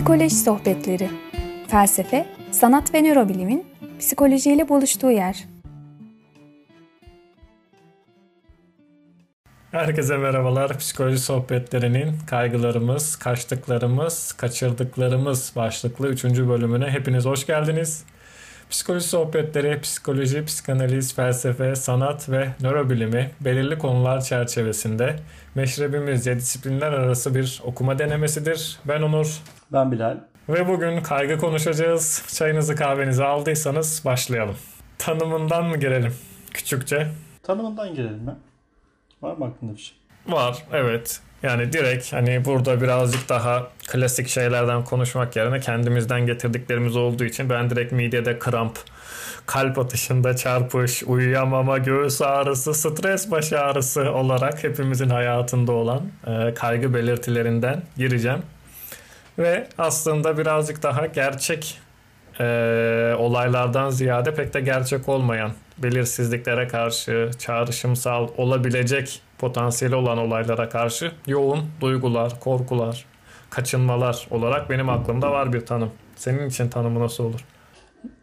Psikoloji Sohbetleri Felsefe, sanat ve nörobilimin psikolojiyle buluştuğu yer. Herkese merhabalar. Psikoloji sohbetlerinin kaygılarımız, kaçtıklarımız, kaçırdıklarımız başlıklı 3. bölümüne hepiniz hoş geldiniz. Psikoloji sohbetleri, psikoloji, psikanaliz, felsefe, sanat ve nörobilimi belirli konular çerçevesinde meşrebimizce disiplinler arası bir okuma denemesidir. Ben Onur. Ben Bilal. Ve bugün kaygı konuşacağız. Çayınızı kahvenizi aldıysanız başlayalım. Tanımından mı girelim küçükçe? Tanımından girelim mi? Var mı aklında bir şey? Var evet. Yani direkt hani burada birazcık daha klasik şeylerden konuşmak yerine kendimizden getirdiklerimiz olduğu için ben direkt midede kramp, kalp atışında çarpış, uyuyamama, göğüs ağrısı, stres baş ağrısı olarak hepimizin hayatında olan e, kaygı belirtilerinden gireceğim. Ve aslında birazcık daha gerçek e, olaylardan ziyade pek de gerçek olmayan belirsizliklere karşı çağrışımsal olabilecek potansiyeli olan olaylara karşı yoğun duygular, korkular, kaçınmalar olarak benim aklımda var bir tanım. Senin için tanımı nasıl olur?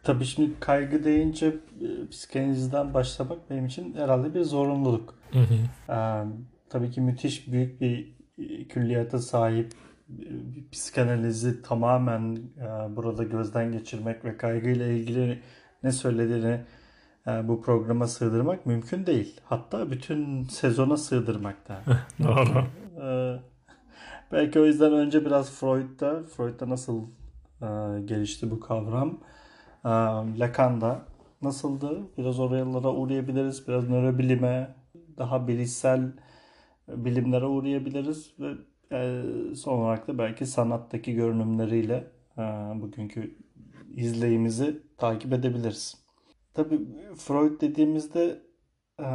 Tabii şimdi kaygı deyince e, psikanalizden başlamak benim için herhalde bir zorunluluk. Hı hı. Ee, tabii ki müthiş büyük bir e, külliyata sahip e, bir psikanalizi tamamen e, burada gözden geçirmek ve kaygıyla ilgili ne söylediğini bu programa sığdırmak mümkün değil. Hatta bütün sezona sığdırmak da. Doğru. Ee, belki o yüzden önce biraz Freud'da, Freud'da nasıl e, gelişti bu kavram? E, Lacan'da nasıldı? Biraz oralara uğrayabiliriz. Biraz nörobilime, daha bilişsel bilimlere uğrayabiliriz ve e, son olarak da belki sanattaki görünümleriyle e, bugünkü izleyimizi takip edebiliriz. Tabii Freud dediğimizde e,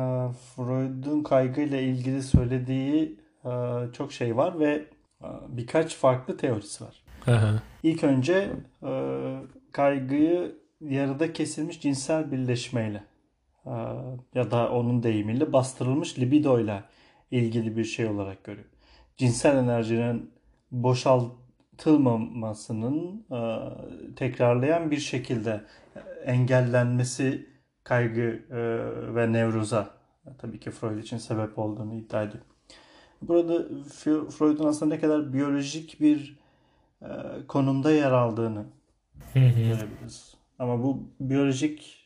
Freud'un kaygıyla ilgili söylediği e, çok şey var ve e, birkaç farklı teorisi var. Aha. İlk önce kaygıyı yarıda kesilmiş cinsel birleşmeyle ya da onun deyimiyle bastırılmış libidoyla ilgili bir şey olarak görüyor. Cinsel enerjinin boşaltılmamasının e, tekrarlayan bir şekilde engellenmesi kaygı e, ve nevroza tabii ki Freud için sebep olduğunu iddia ediyor. Burada Freud'un aslında ne kadar biyolojik bir e, konumda yer aldığını görebiliriz. Ama bu biyolojik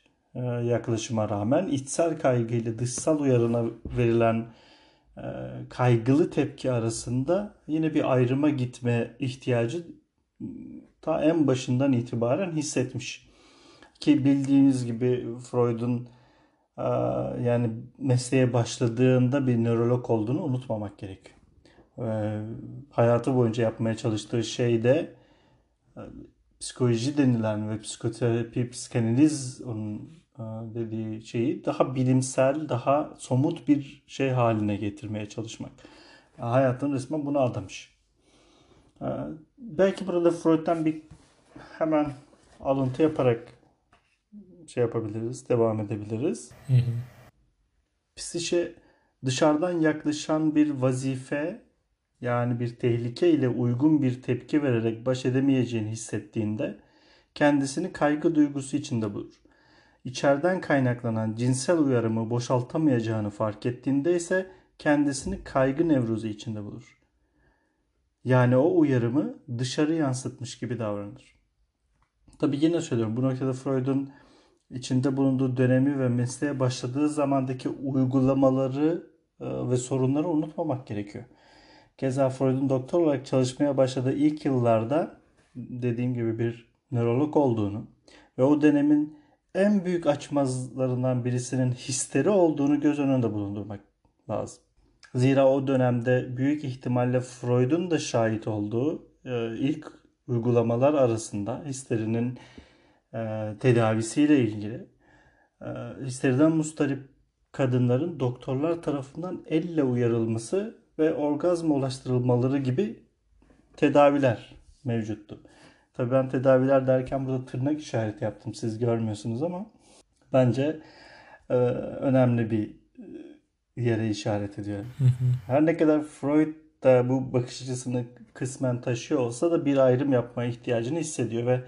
yaklaşıma rağmen içsel kaygı ile dışsal uyarına verilen kaygılı tepki arasında yine bir ayrıma gitme ihtiyacı ta en başından itibaren hissetmiş. Ki bildiğiniz gibi Freud'un yani mesleğe başladığında bir nörolog olduğunu unutmamak gerekiyor. Hayatı boyunca yapmaya çalıştığı şey de psikoloji denilen ve psikoterapi, psikanaliz onun dediği şeyi daha bilimsel, daha somut bir şey haline getirmeye çalışmak. Hayatın resmen buna adamış. Belki burada Freud'dan bir hemen alıntı yaparak şey yapabiliriz, devam edebiliriz. Hı hı. Psişe dışarıdan yaklaşan bir vazife yani bir tehlike ile uygun bir tepki vererek baş edemeyeceğini hissettiğinde kendisini kaygı duygusu içinde bulur. İçeriden kaynaklanan cinsel uyarımı boşaltamayacağını fark ettiğinde ise kendisini kaygı nevrozu içinde bulur. Yani o uyarımı dışarı yansıtmış gibi davranır. Tabi yine söylüyorum bu noktada Freud'un içinde bulunduğu dönemi ve mesleğe başladığı zamandaki uygulamaları e, ve sorunları unutmamak gerekiyor. Keza Freud'un doktor olarak çalışmaya başladığı ilk yıllarda dediğim gibi bir nörolog olduğunu ve o dönemin en büyük açmazlarından birisinin histeri olduğunu göz önünde bulundurmak lazım. Zira o dönemde büyük ihtimalle Freud'un da şahit olduğu e, ilk uygulamalar arasında histerinin e, tedavisiyle ilgili e, histeriden mustarip kadınların doktorlar tarafından elle uyarılması ve orgazm ulaştırılmaları gibi tedaviler mevcuttu. Tabii ben tedaviler derken burada tırnak işareti yaptım. Siz görmüyorsunuz ama bence önemli bir yere işaret ediyorum. Her ne kadar Freud da bu bakış açısını kısmen taşıyor olsa da bir ayrım yapma ihtiyacını hissediyor ve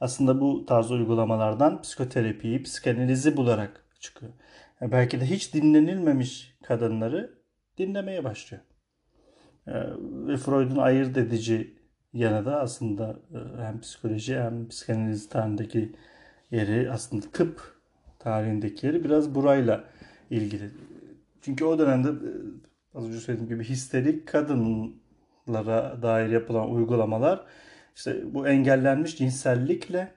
aslında bu tarz uygulamalardan psikoterapiyi, psikanalizi bularak çıkıyor. Yani belki de hiç dinlenilmemiş kadınları dinlemeye başlıyor. Ee, ve Freud'un ayırt edici yanı da aslında e, hem psikoloji hem psikanaliz tarihindeki yeri aslında tıp tarihindeki yeri biraz burayla ilgili. Çünkü o dönemde e, az önce söylediğim gibi histerik kadınlara dair yapılan uygulamalar işte bu engellenmiş cinsellikle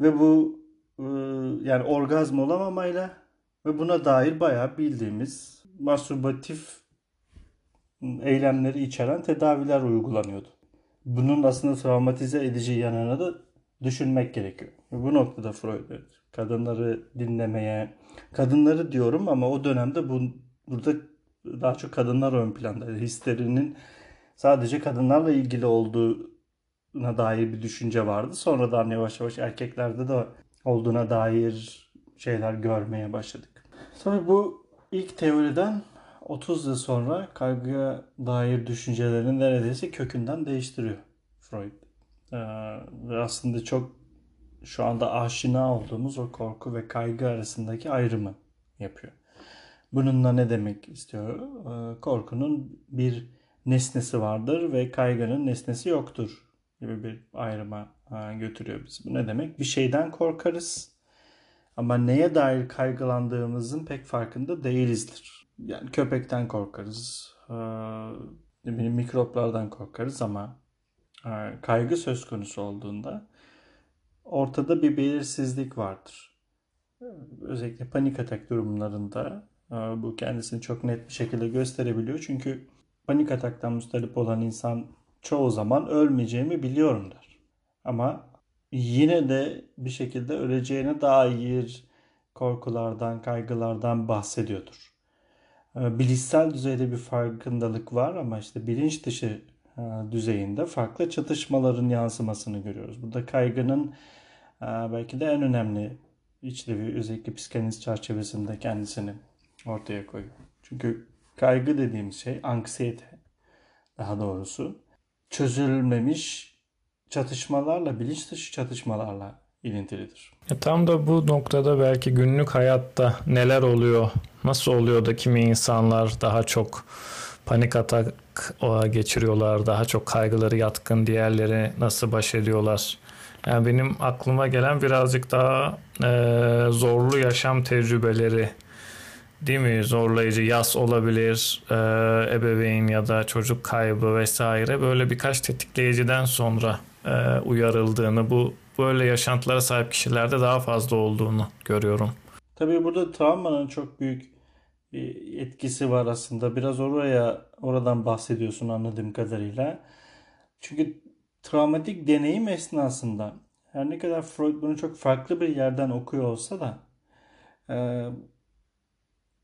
ve bu e, yani orgazm olamamayla ve buna dair bayağı bildiğimiz mastürbatif eylemleri içeren tedaviler uygulanıyordu. Bunun aslında travmatize edici yanını da düşünmek gerekiyor. Bu noktada Freud kadınları dinlemeye, kadınları diyorum ama o dönemde bu burada daha çok kadınlar ön planda. Histerinin sadece kadınlarla ilgili olduğuna dair bir düşünce vardı. Sonradan yavaş yavaş erkeklerde de olduğuna dair şeyler görmeye başladık. Tabii bu ilk teoriden 30 yıl sonra kaygıya dair düşüncelerini neredeyse kökünden değiştiriyor Freud. Ee, ve aslında çok şu anda aşina olduğumuz o korku ve kaygı arasındaki ayrımı yapıyor. Bununla ne demek istiyor? Ee, korkunun bir nesnesi vardır ve kaygının nesnesi yoktur gibi bir ayrıma e, götürüyor bizi. Bu ne demek? Bir şeyden korkarız ama neye dair kaygılandığımızın pek farkında değilizdir. Yani köpekten korkarız, e, mikroplardan korkarız ama kaygı söz konusu olduğunda ortada bir belirsizlik vardır. Özellikle panik atak durumlarında bu kendisini çok net bir şekilde gösterebiliyor. Çünkü panik ataktan mustarip olan insan çoğu zaman ölmeyeceğimi biliyorum der. Ama yine de bir şekilde öleceğine dair korkulardan, kaygılardan bahsediyordur. Bilişsel düzeyde bir farkındalık var ama işte bilinç dışı düzeyinde farklı çatışmaların yansımasını görüyoruz. Burada kaygının belki de en önemli içlevi özellikle psikanaliz çerçevesinde kendisini ortaya koyuyor. Çünkü kaygı dediğimiz şey anksiyete daha doğrusu çözülmemiş çatışmalarla, bilinç dışı çatışmalarla ilintilidir. E tam da bu noktada belki günlük hayatta neler oluyor, nasıl oluyor da kimi insanlar daha çok panik atak geçiriyorlar, daha çok kaygıları yatkın, diğerleri nasıl baş ediyorlar? Yani benim aklıma gelen birazcık daha e, zorlu yaşam tecrübeleri değil mi? Zorlayıcı yas olabilir, e, ebeveyn ya da çocuk kaybı vesaire böyle birkaç tetikleyiciden sonra e, uyarıldığını, bu böyle yaşantılara sahip kişilerde daha fazla olduğunu görüyorum. Tabii burada travmanın çok büyük etkisi var aslında. Biraz oraya oradan bahsediyorsun anladığım kadarıyla. Çünkü travmatik deneyim esnasında her ne kadar Freud bunu çok farklı bir yerden okuyor olsa da e,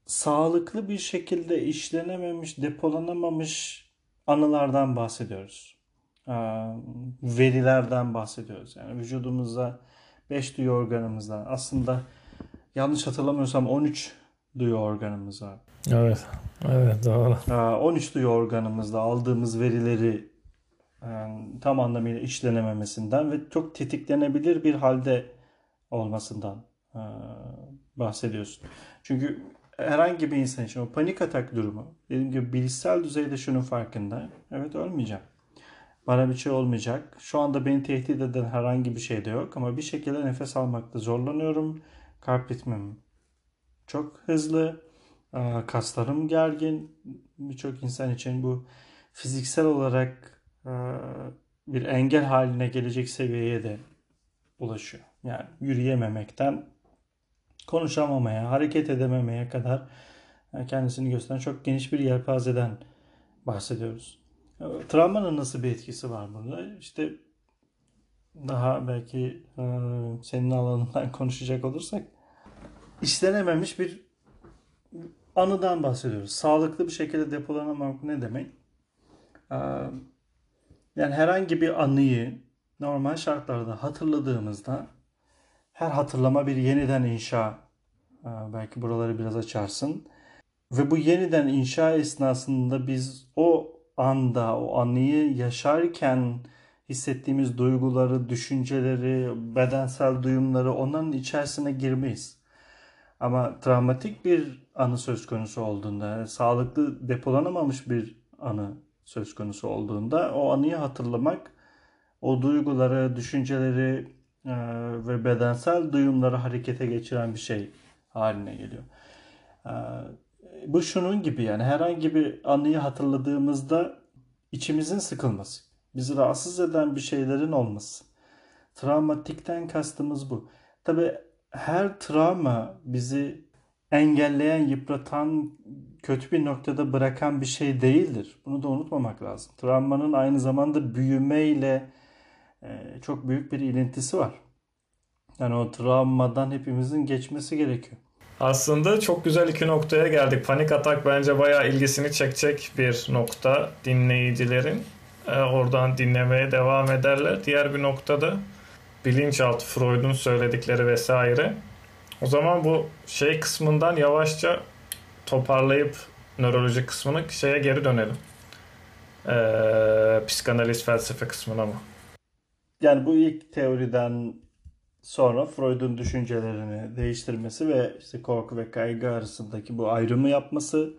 sağlıklı bir şekilde işlenememiş, depolanamamış anılardan bahsediyoruz. E, verilerden bahsediyoruz. Yani vücudumuzda 5 duyu organımızda aslında yanlış hatırlamıyorsam 13 duyu organımız var. Evet. Evet doğru. 13 duyu organımızda aldığımız verileri yani tam anlamıyla işlenememesinden ve çok tetiklenebilir bir halde olmasından e, bahsediyorsun. Çünkü herhangi bir insan için o panik atak durumu dediğim gibi bilişsel düzeyde şunun farkında. Evet ölmeyeceğim. Bana bir şey olmayacak. Şu anda beni tehdit eden herhangi bir şey de yok ama bir şekilde nefes almakta zorlanıyorum. Kalp ritmim çok hızlı. Kaslarım gergin. Birçok insan için bu fiziksel olarak bir engel haline gelecek seviyeye de ulaşıyor. Yani yürüyememekten konuşamamaya, hareket edememeye kadar kendisini gösteren çok geniş bir yelpazeden bahsediyoruz. Travmanın nasıl bir etkisi var burada? İşte daha belki senin alanından konuşacak olursak işlenememiş bir anıdan bahsediyoruz. Sağlıklı bir şekilde depolanamak ne demek? Yani herhangi bir anıyı normal şartlarda hatırladığımızda her hatırlama bir yeniden inşa. Belki buraları biraz açarsın. Ve bu yeniden inşa esnasında biz o anda, o anıyı yaşarken hissettiğimiz duyguları, düşünceleri, bedensel duyumları onların içerisine girmeyiz. Ama travmatik bir anı söz konusu olduğunda, sağlıklı depolanamamış bir anı söz konusu olduğunda o anıyı hatırlamak, o duyguları, düşünceleri e, ve bedensel duyumları harekete geçiren bir şey haline geliyor. E, bu şunun gibi yani herhangi bir anıyı hatırladığımızda içimizin sıkılması, bizi rahatsız eden bir şeylerin olması. Travmatikten kastımız bu. Tabi her travma bizi engelleyen, yıpratan, kötü bir noktada bırakan bir şey değildir. Bunu da unutmamak lazım. Travmanın aynı zamanda büyümeyle e, çok büyük bir ilintisi var. Yani o travmadan hepimizin geçmesi gerekiyor. Aslında çok güzel iki noktaya geldik. Panik atak bence bayağı ilgisini çekecek bir nokta dinleyicilerin. Ee, oradan dinlemeye devam ederler. Diğer bir noktada bilinçaltı Freud'un söyledikleri vesaire. O zaman bu şey kısmından yavaşça toparlayıp nöroloji kısmını şeye geri dönelim. Ee, psikanaliz felsefe kısmına mı? Yani bu ilk teoriden sonra Freud'un düşüncelerini değiştirmesi ve işte korku ve kaygı arasındaki bu ayrımı yapması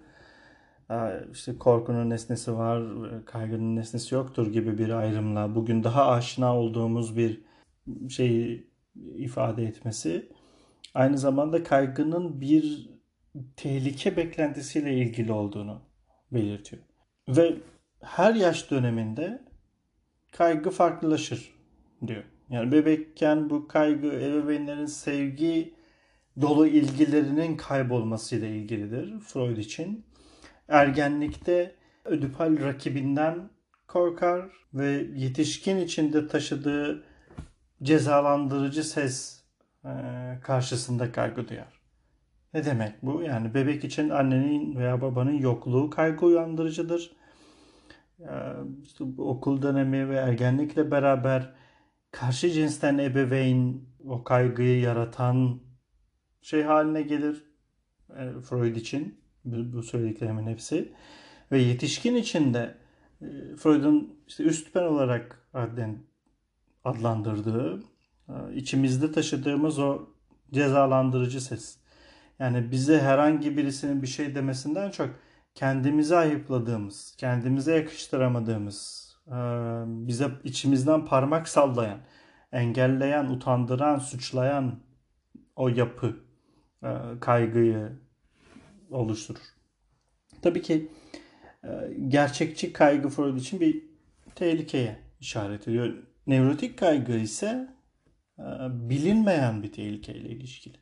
işte korkunun nesnesi var, kaygının nesnesi yoktur gibi bir ayrımla bugün daha aşina olduğumuz bir şeyi ifade etmesi aynı zamanda kaygının bir tehlike beklentisiyle ilgili olduğunu belirtiyor. Ve her yaş döneminde kaygı farklılaşır diyor. Yani bebekken bu kaygı ebeveynlerin sevgi dolu ilgilerinin kaybolmasıyla ilgilidir Freud için. Ergenlikte ödipal rakibinden korkar ve yetişkin içinde taşıdığı cezalandırıcı ses e, karşısında kaygı duyar. Ne demek bu? Yani bebek için annenin veya babanın yokluğu kaygı uyandırıcıdır. E, okul dönemi ve ergenlikle beraber karşı cinsten ebeveyn o kaygıyı yaratan şey haline gelir e, Freud için bu söylediklerimin hepsi ve yetişkin için de e, Freud'un işte üst ben olarak adlandırdığı e, içimizde taşıdığımız o cezalandırıcı ses. Yani bize herhangi birisinin bir şey demesinden çok kendimize ayıpladığımız, kendimize yakıştıramadığımız, bize içimizden parmak sallayan, engelleyen, utandıran, suçlayan o yapı e, kaygıyı oluşturur. Tabii ki e, gerçekçi kaygı Freud için bir tehlikeye işaret ediyor. Nevrotik kaygı ise e, bilinmeyen bir tehlikeyle ilişkili.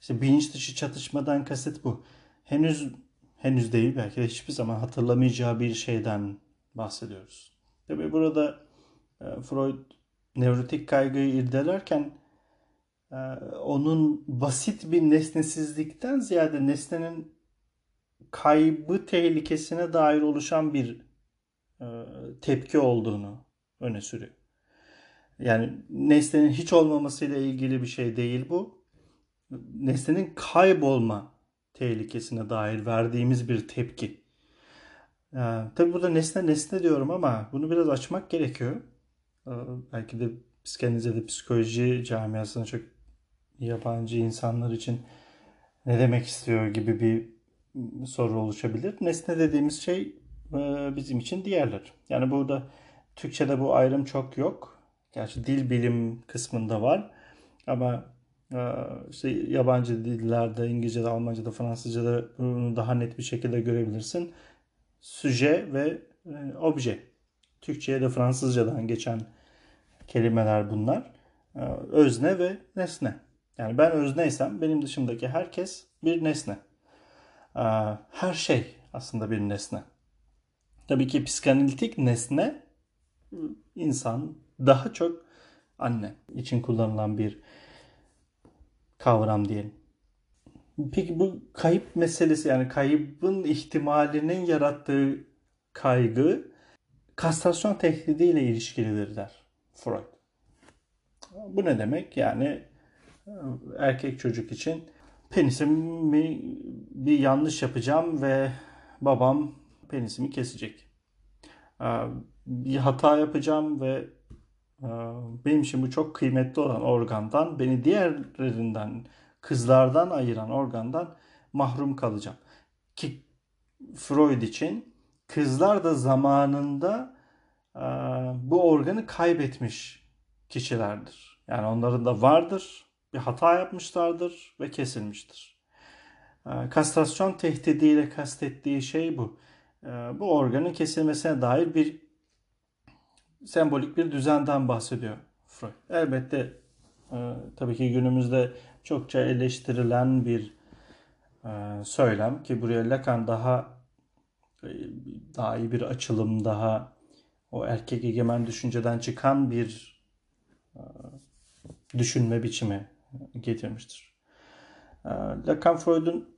İşte bilinç dışı çatışmadan kasıt bu. Henüz henüz değil belki de hiçbir zaman hatırlamayacağı bir şeyden bahsediyoruz. Tabi burada e, Freud nevrotik kaygıyı irdelerken e, onun basit bir nesnesizlikten ziyade nesnenin kaybı tehlikesine dair oluşan bir e, tepki olduğunu öne sürüyor. Yani nesnenin hiç olmamasıyla ilgili bir şey değil bu. Nesnenin kaybolma tehlikesine dair verdiğimiz bir tepki. Ee, tabii burada nesne nesne diyorum ama bunu biraz açmak gerekiyor. Ee, belki de psikanalize de psikoloji camiasına çok yabancı insanlar için ne demek istiyor gibi bir soru oluşabilir. Nesne dediğimiz şey e, bizim için diğerler. Yani burada Türkçe'de bu ayrım çok yok. Gerçi dil bilim kısmında var. Ama e, işte yabancı dillerde, İngilizce'de, Almanca'da, Fransızca'da bunu daha net bir şekilde görebilirsin süje ve e, obje. Türkçe'ye de Fransızcadan geçen kelimeler bunlar. E, özne ve nesne. Yani ben özneysem benim dışımdaki herkes bir nesne. E, her şey aslında bir nesne. Tabii ki psikanalitik nesne insan daha çok anne için kullanılan bir kavram diyelim. Peki bu kayıp meselesi yani kaybın ihtimalinin yarattığı kaygı kastrasyon tehdidiyle ilişkilidir der Freud. Bu ne demek? Yani erkek çocuk için penisimi bir yanlış yapacağım ve babam penisimi kesecek. Ee, bir hata yapacağım ve e, benim için bu çok kıymetli olan organdan beni diğerlerinden kızlardan ayıran organdan mahrum kalacağım. Ki Freud için kızlar da zamanında e, bu organı kaybetmiş kişilerdir. Yani onların da vardır, bir hata yapmışlardır ve kesilmiştir. E, kastrasyon tehdidiyle kastettiği şey bu. E, bu organın kesilmesine dair bir sembolik bir düzenden bahsediyor Freud. Elbette tabii ki günümüzde çokça eleştirilen bir söylem ki buraya Lacan daha daha iyi bir açılım, daha o erkek egemen düşünceden çıkan bir düşünme biçimi getirmiştir. Lacan Freud'un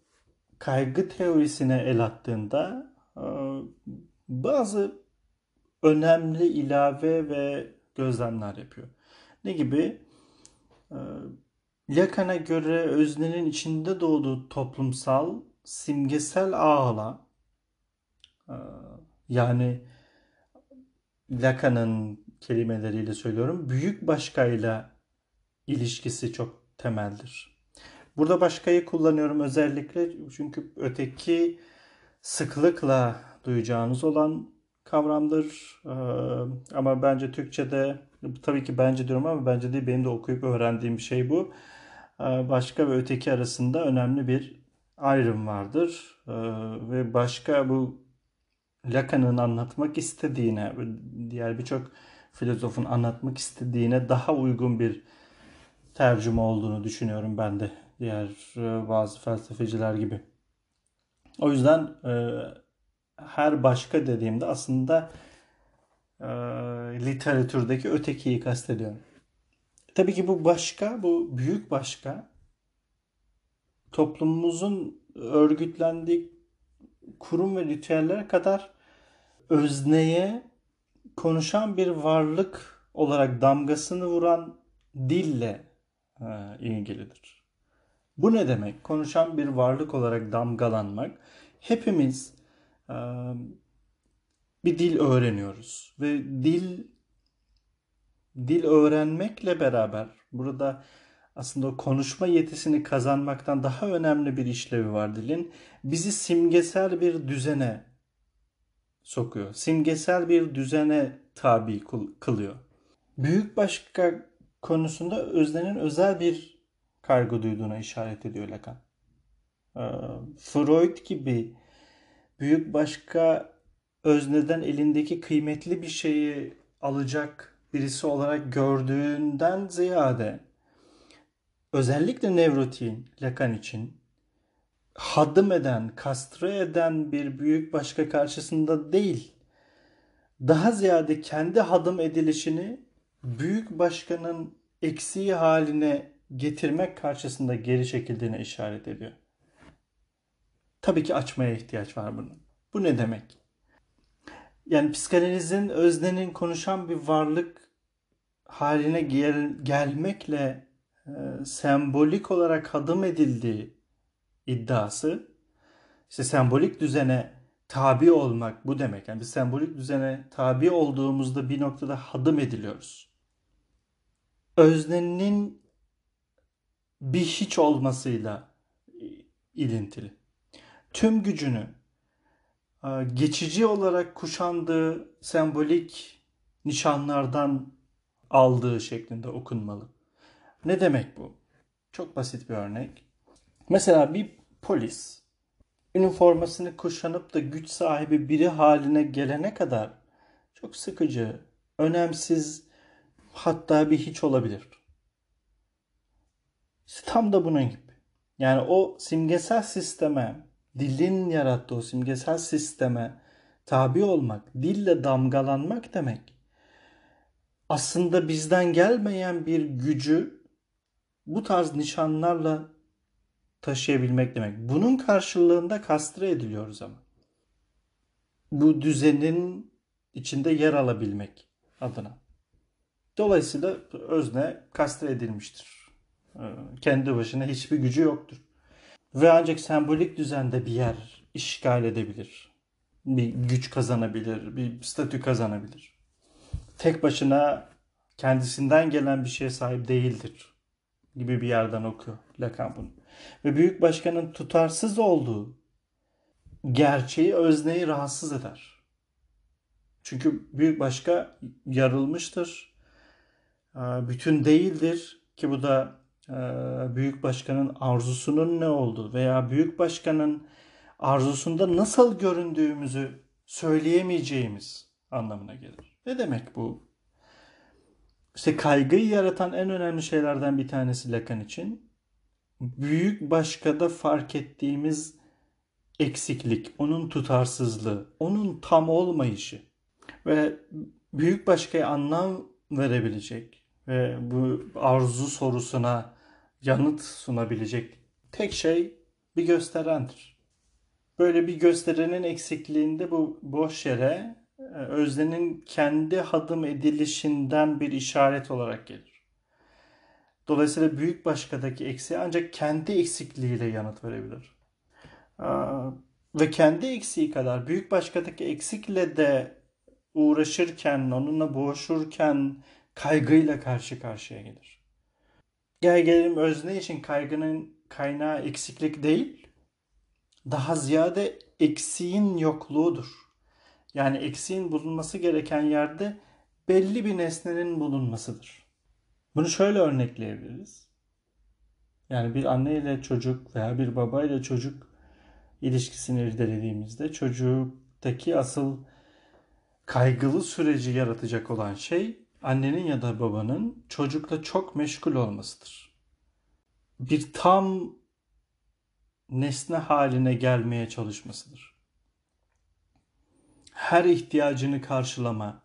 kaygı teorisine el attığında bazı önemli ilave ve gözlemler yapıyor. Ne gibi? Lacan'a göre öznenin içinde doğduğu toplumsal simgesel ağla yani Lacan'ın kelimeleriyle söylüyorum büyük başkayla ilişkisi çok temeldir. Burada başkayı kullanıyorum özellikle çünkü öteki sıklıkla duyacağınız olan kavramdır. Ama bence Türkçe'de tabii ki bence diyorum ama bence değil benim de okuyup öğrendiğim bir şey bu. Başka ve öteki arasında önemli bir ayrım vardır. Ve başka bu Lacan'ın anlatmak istediğine, diğer birçok filozofun anlatmak istediğine daha uygun bir tercüme olduğunu düşünüyorum ben de diğer bazı felsefeciler gibi. O yüzden her başka dediğimde aslında e, literatürdeki ötekiyi kastediyorum. Tabii ki bu başka, bu büyük başka toplumumuzun örgütlendiği kurum ve ritüellere kadar özneye konuşan bir varlık olarak damgasını vuran dille e, ilgilidir. Bu ne demek? Konuşan bir varlık olarak damgalanmak. Hepimiz e, bir dil öğreniyoruz ve dil dil öğrenmekle beraber burada aslında o konuşma yetisini kazanmaktan daha önemli bir işlevi var dilin. Bizi simgesel bir düzene sokuyor. Simgesel bir düzene tabi kılıyor. Büyük başka konusunda öznenin özel bir kaygı duyduğuna işaret ediyor Lacan. Ee, Freud gibi büyük başka özneden elindeki kıymetli bir şeyi alacak birisi olarak gördüğünden ziyade özellikle nevrotiğin Lacan için hadım eden, kastre eden bir büyük başka karşısında değil, daha ziyade kendi hadım edilişini büyük başkanın eksiği haline getirmek karşısında geri çekildiğine işaret ediyor. Tabii ki açmaya ihtiyaç var bunun. Bu ne demek? Yani psikanalizin öznenin konuşan bir varlık haline gel gelmekle e, sembolik olarak hadım edildiği iddiası işte sembolik düzene tabi olmak bu demek. Yani biz sembolik düzene tabi olduğumuzda bir noktada hadım ediliyoruz. Öznenin bir hiç olmasıyla ilintili. Tüm gücünü geçici olarak kuşandığı sembolik nişanlardan aldığı şeklinde okunmalı. Ne demek bu? Çok basit bir örnek. Mesela bir polis üniformasını kuşanıp da güç sahibi biri haline gelene kadar çok sıkıcı, önemsiz, hatta bir hiç olabilir. Tam da bunun gibi. Yani o simgesel sisteme, dilin yarattığı o simgesel sisteme tabi olmak, dille damgalanmak demek. Aslında bizden gelmeyen bir gücü bu tarz nişanlarla taşıyabilmek demek. Bunun karşılığında kastre ediliyoruz ama. Bu düzenin içinde yer alabilmek adına. Dolayısıyla özne kastre edilmiştir. Ee, kendi başına hiçbir gücü yoktur. Ve ancak sembolik düzende bir yer işgal edebilir. bir güç kazanabilir, bir statü kazanabilir. Tek başına kendisinden gelen bir şeye sahip değildir gibi bir yerden okuyor Lacan bunu. Ve büyük başkanın tutarsız olduğu gerçeği, özneyi rahatsız eder. Çünkü büyük başka yarılmıştır. Bütün değildir ki bu da büyük başkanın arzusunun ne olduğu veya büyük başkanın arzusunda nasıl göründüğümüzü söyleyemeyeceğimiz anlamına gelir. Ne demek bu? İşte kaygıyı yaratan en önemli şeylerden bir tanesi Lacan için büyük başkada fark ettiğimiz eksiklik, onun tutarsızlığı, onun tam olmayışı ve büyük başkaya anlam verebilecek ve bu arzu sorusuna yanıt sunabilecek tek şey bir gösterendir. Böyle bir gösterenin eksikliğinde bu boş yere e, öznenin kendi hadım edilişinden bir işaret olarak gelir. Dolayısıyla büyük başkadaki eksiği ancak kendi eksikliğiyle yanıt verebilir. Ve kendi eksiği kadar büyük başkadaki eksikle de uğraşırken, onunla boğuşurken kaygıyla karşı karşıya gelir. Gel gelelim özne için kaygının kaynağı eksiklik değil, daha ziyade eksiğin yokluğudur. Yani eksiğin bulunması gereken yerde belli bir nesnenin bulunmasıdır. Bunu şöyle örnekleyebiliriz. Yani bir anne ile çocuk veya bir baba ile çocuk ilişkisini irdelediğimizde çocuktaki asıl kaygılı süreci yaratacak olan şey annenin ya da babanın çocukla çok meşgul olmasıdır. Bir tam nesne haline gelmeye çalışmasıdır. Her ihtiyacını karşılama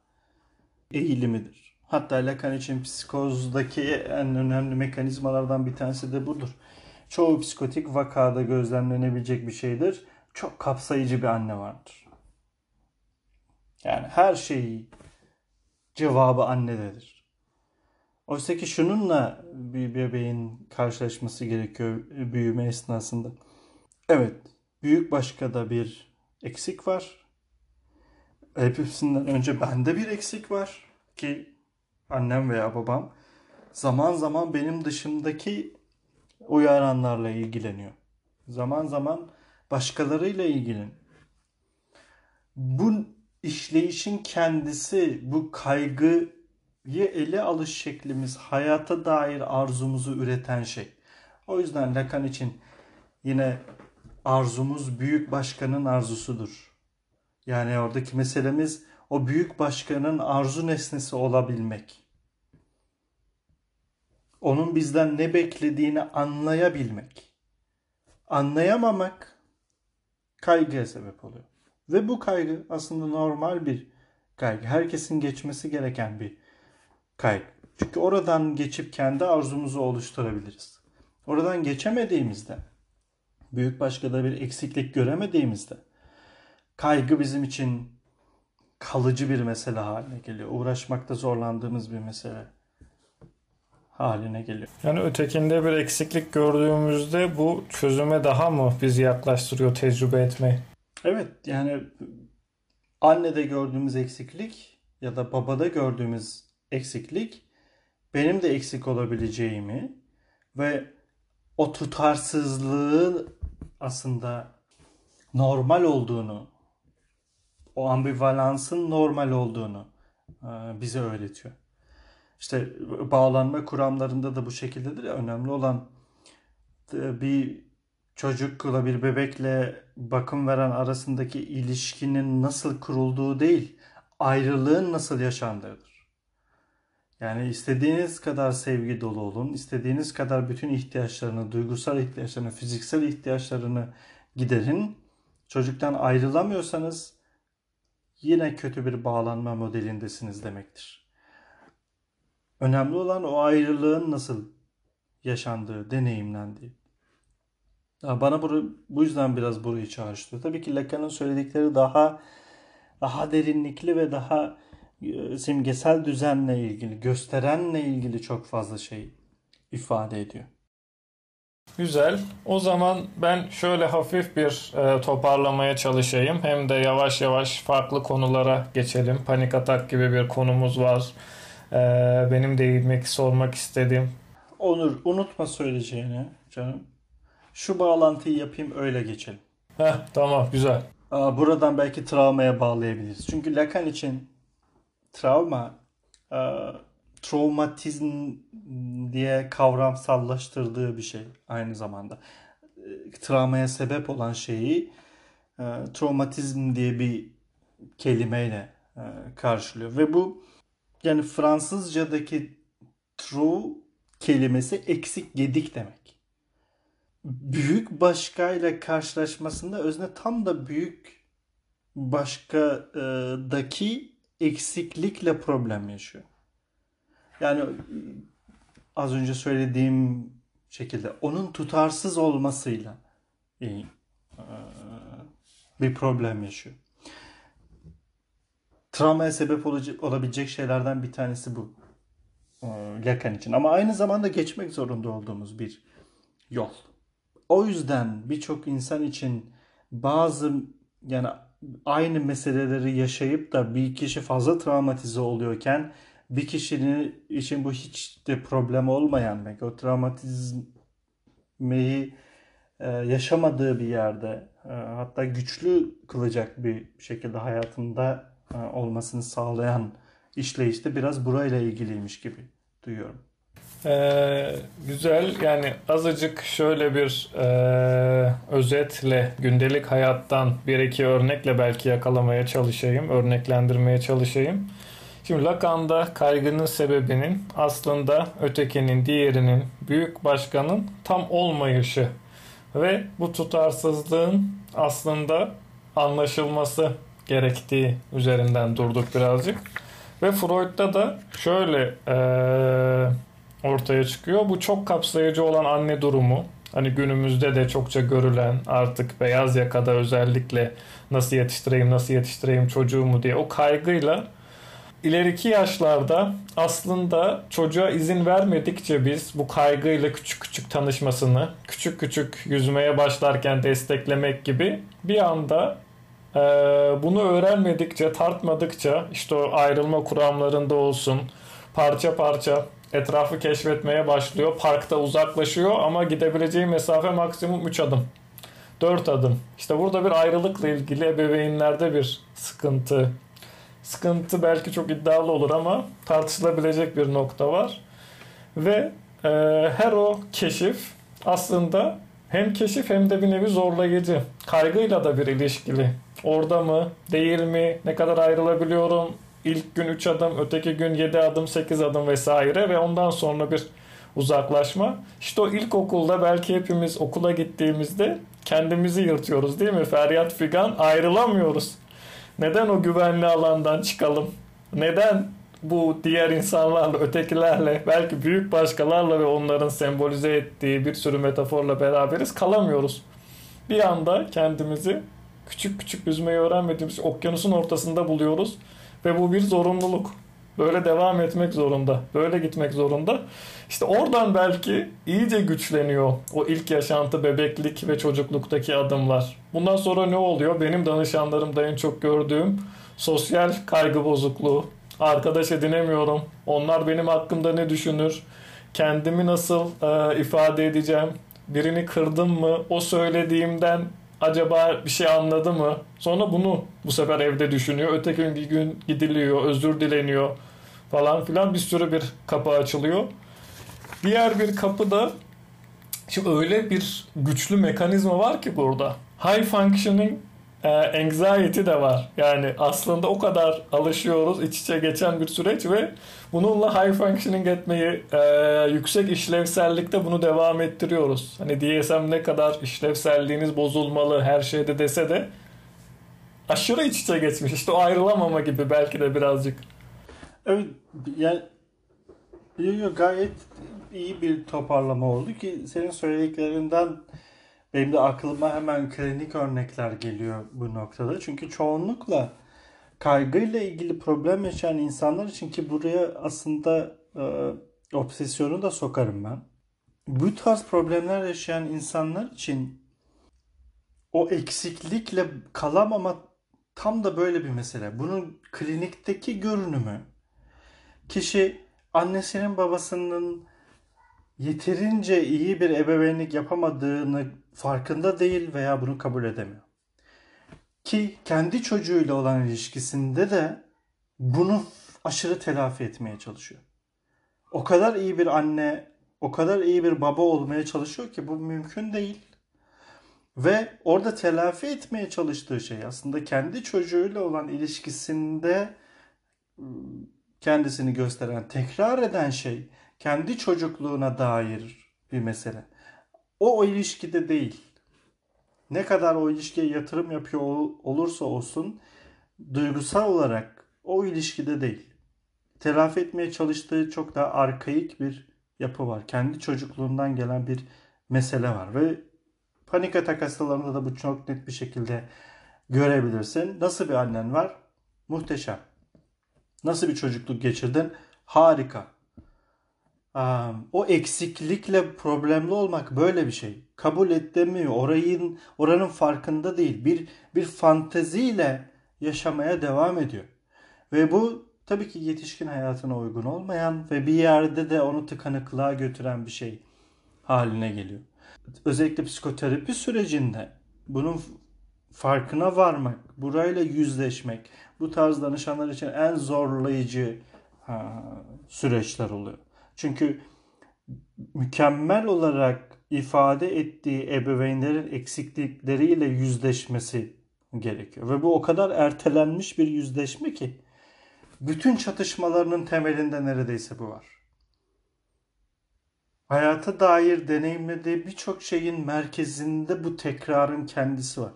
eğilimidir. Hatta Lacan için psikozdaki en önemli mekanizmalardan bir tanesi de budur. Çoğu psikotik vakada gözlemlenebilecek bir şeydir. Çok kapsayıcı bir anne vardır. Yani her şeyi cevabı annededir. Oysa ki şununla bir bebeğin karşılaşması gerekiyor büyüme esnasında. Evet, büyük başkada bir eksik var. Hepsinden önce bende bir eksik var ki annem veya babam zaman zaman benim dışımdaki uyaranlarla ilgileniyor. Zaman zaman başkalarıyla ilgileniyor. Bu işleyişin kendisi, bu kaygıyı ele alış şeklimiz, hayata dair arzumuzu üreten şey. O yüzden Lacan için yine arzumuz büyük başkanın arzusudur. Yani oradaki meselemiz o büyük başkanın arzu nesnesi olabilmek. Onun bizden ne beklediğini anlayabilmek. Anlayamamak kaygıya sebep oluyor. Ve bu kaygı aslında normal bir kaygı. Herkesin geçmesi gereken bir kaygı. Çünkü oradan geçip kendi arzumuzu oluşturabiliriz. Oradan geçemediğimizde büyük başkada bir eksiklik göremediğimizde kaygı bizim için kalıcı bir mesele haline geliyor. Uğraşmakta zorlandığımız bir mesele haline geliyor. Yani ötekinde bir eksiklik gördüğümüzde bu çözüme daha mı bizi yaklaştırıyor tecrübe etmeyi? Evet yani annede gördüğümüz eksiklik ya da babada gördüğümüz eksiklik benim de eksik olabileceğimi ve o tutarsızlığı aslında normal olduğunu, o ambivalansın normal olduğunu e, bize öğretiyor. İşte bağlanma kuramlarında da bu şekildedir ya önemli olan e, bir çocukla bir bebekle bakım veren arasındaki ilişkinin nasıl kurulduğu değil, ayrılığın nasıl yaşandığıdır. Yani istediğiniz kadar sevgi dolu olun, istediğiniz kadar bütün ihtiyaçlarını, duygusal ihtiyaçlarını, fiziksel ihtiyaçlarını giderin. Çocuktan ayrılamıyorsanız yine kötü bir bağlanma modelindesiniz demektir. Önemli olan o ayrılığın nasıl yaşandığı, deneyimlendiği. Bana bu, bu yüzden biraz burayı çağrıştırıyor. Tabii ki Lacan'ın söyledikleri daha daha derinlikli ve daha e, simgesel düzenle ilgili, gösterenle ilgili çok fazla şey ifade ediyor. Güzel. O zaman ben şöyle hafif bir e, toparlamaya çalışayım. Hem de yavaş yavaş farklı konulara geçelim. Panik atak gibi bir konumuz var. E, benim değinmek, sormak istediğim. Onur unutma söyleyeceğini canım. Şu bağlantıyı yapayım öyle geçelim. Heh, tamam güzel. Buradan belki travmaya bağlayabiliriz. Çünkü Lacan için travma travmatizm diye kavramsallaştırdığı bir şey aynı zamanda. E, Travmaya sebep olan şeyi travmatizm diye bir kelimeyle karşılıyor. Ve bu yani Fransızcadaki true kelimesi eksik gedik demek. Büyük başkayla karşılaşmasında özne tam da büyük başkadaki eksiklikle problem yaşıyor. Yani az önce söylediğim şekilde onun tutarsız olmasıyla e, bir problem yaşıyor. Travmaya sebep olabilecek şeylerden bir tanesi bu. e, Lacan için. Ama aynı zamanda geçmek zorunda olduğumuz bir yol. O yüzden birçok insan için bazı yani aynı meseleleri yaşayıp da bir kişi fazla travmatize oluyorken bir kişinin için bu hiç de problem olmayan belki o travmatizmeyi e, yaşamadığı bir yerde e, hatta güçlü kılacak bir şekilde hayatında e, olmasını sağlayan işleyişte biraz burayla ilgiliymiş gibi duyuyorum. Ee, güzel yani azıcık şöyle bir e, özetle gündelik hayattan bir iki örnekle belki yakalamaya çalışayım, örneklendirmeye çalışayım. Şimdi Lacan'da kaygının sebebinin aslında ötekinin, diğerinin, büyük başkanın tam olmayışı ve bu tutarsızlığın aslında anlaşılması gerektiği üzerinden durduk birazcık. Ve Freud'da da şöyle eee ortaya çıkıyor. Bu çok kapsayıcı olan anne durumu. Hani günümüzde de çokça görülen artık beyaz yakada özellikle nasıl yetiştireyim nasıl yetiştireyim çocuğumu diye o kaygıyla ileriki yaşlarda aslında çocuğa izin vermedikçe biz bu kaygıyla küçük küçük tanışmasını küçük küçük yüzmeye başlarken desteklemek gibi bir anda e, bunu öğrenmedikçe tartmadıkça işte o ayrılma kuramlarında olsun parça parça etrafı keşfetmeye başlıyor. Parkta uzaklaşıyor ama gidebileceği mesafe maksimum 3 adım. 4 adım. İşte burada bir ayrılıkla ilgili ebeveynlerde bir sıkıntı. Sıkıntı belki çok iddialı olur ama tartışılabilecek bir nokta var. Ve e, her o keşif aslında hem keşif hem de bir nevi zorlayıcı. Kaygıyla da bir ilişkili. Orada mı, değil mi, ne kadar ayrılabiliyorum, İlk gün 3 adım, öteki gün 7 adım, 8 adım vesaire ve ondan sonra bir uzaklaşma. İşte o ilkokulda belki hepimiz okula gittiğimizde kendimizi yırtıyoruz değil mi? Feryat figan ayrılamıyoruz. Neden o güvenli alandan çıkalım? Neden bu diğer insanlarla, ötekilerle, belki büyük başkalarla ve onların sembolize ettiği bir sürü metaforla beraberiz kalamıyoruz. Bir anda kendimizi küçük küçük yüzmeyi öğrenmediğimiz okyanusun ortasında buluyoruz ve bu bir zorunluluk. Böyle devam etmek zorunda. Böyle gitmek zorunda. İşte oradan belki iyice güçleniyor o ilk yaşantı, bebeklik ve çocukluktaki adımlar. Bundan sonra ne oluyor? Benim danışanlarımda en çok gördüğüm sosyal kaygı bozukluğu. Arkadaş edinemiyorum. Onlar benim hakkımda ne düşünür? Kendimi nasıl e, ifade edeceğim? Birini kırdım mı? O söylediğimden acaba bir şey anladı mı? Sonra bunu bu sefer evde düşünüyor. Öteki gün bir gün gidiliyor, özür dileniyor falan filan bir sürü bir kapı açılıyor. Diğer bir kapı da şimdi öyle bir güçlü mekanizma var ki burada. High functioning e, anxiety de var. Yani aslında o kadar alışıyoruz iç içe geçen bir süreç ve bununla high functioning etmeyi e, yüksek işlevsellikte bunu devam ettiriyoruz. Hani DSM ne kadar işlevselliğiniz bozulmalı her şeyde dese de aşırı iç içe geçmiş. İşte o ayrılamama gibi belki de birazcık. Evet yani gayet iyi bir toparlama oldu ki senin söylediklerinden benim de aklıma hemen klinik örnekler geliyor bu noktada. Çünkü çoğunlukla kaygıyla ilgili problem yaşayan insanlar için ki buraya aslında e, obsesyonu da sokarım ben. bu tarz problemler yaşayan insanlar için o eksiklikle kalamama tam da böyle bir mesele. Bunun klinikteki görünümü kişi annesinin babasının yeterince iyi bir ebeveynlik yapamadığını farkında değil veya bunu kabul edemiyor. Ki kendi çocuğuyla olan ilişkisinde de bunu aşırı telafi etmeye çalışıyor. O kadar iyi bir anne, o kadar iyi bir baba olmaya çalışıyor ki bu mümkün değil. Ve orada telafi etmeye çalıştığı şey aslında kendi çocuğuyla olan ilişkisinde kendisini gösteren, tekrar eden şey kendi çocukluğuna dair bir mesele. O o ilişkide değil. Ne kadar o ilişkiye yatırım yapıyor olursa olsun duygusal olarak o ilişkide değil. Telafi etmeye çalıştığı çok daha arkaik bir yapı var. Kendi çocukluğundan gelen bir mesele var ve panik atak hastalarında da bu çok net bir şekilde görebilirsin. Nasıl bir annen var? Muhteşem. Nasıl bir çocukluk geçirdin? Harika. O eksiklikle problemli olmak böyle bir şey. Kabul edemiyor. Orayın oranın farkında değil. Bir bir fanteziyle yaşamaya devam ediyor. Ve bu tabii ki yetişkin hayatına uygun olmayan ve bir yerde de onu tıkanıklığa götüren bir şey haline geliyor. Özellikle psikoterapi sürecinde bunun farkına varmak, burayla yüzleşmek bu tarz danışanlar için en zorlayıcı ha, süreçler oluyor. Çünkü mükemmel olarak ifade ettiği ebeveynlerin eksiklikleriyle yüzleşmesi gerekiyor. Ve bu o kadar ertelenmiş bir yüzleşme ki bütün çatışmalarının temelinde neredeyse bu var. Hayata dair deneyimlediği birçok şeyin merkezinde bu tekrarın kendisi var.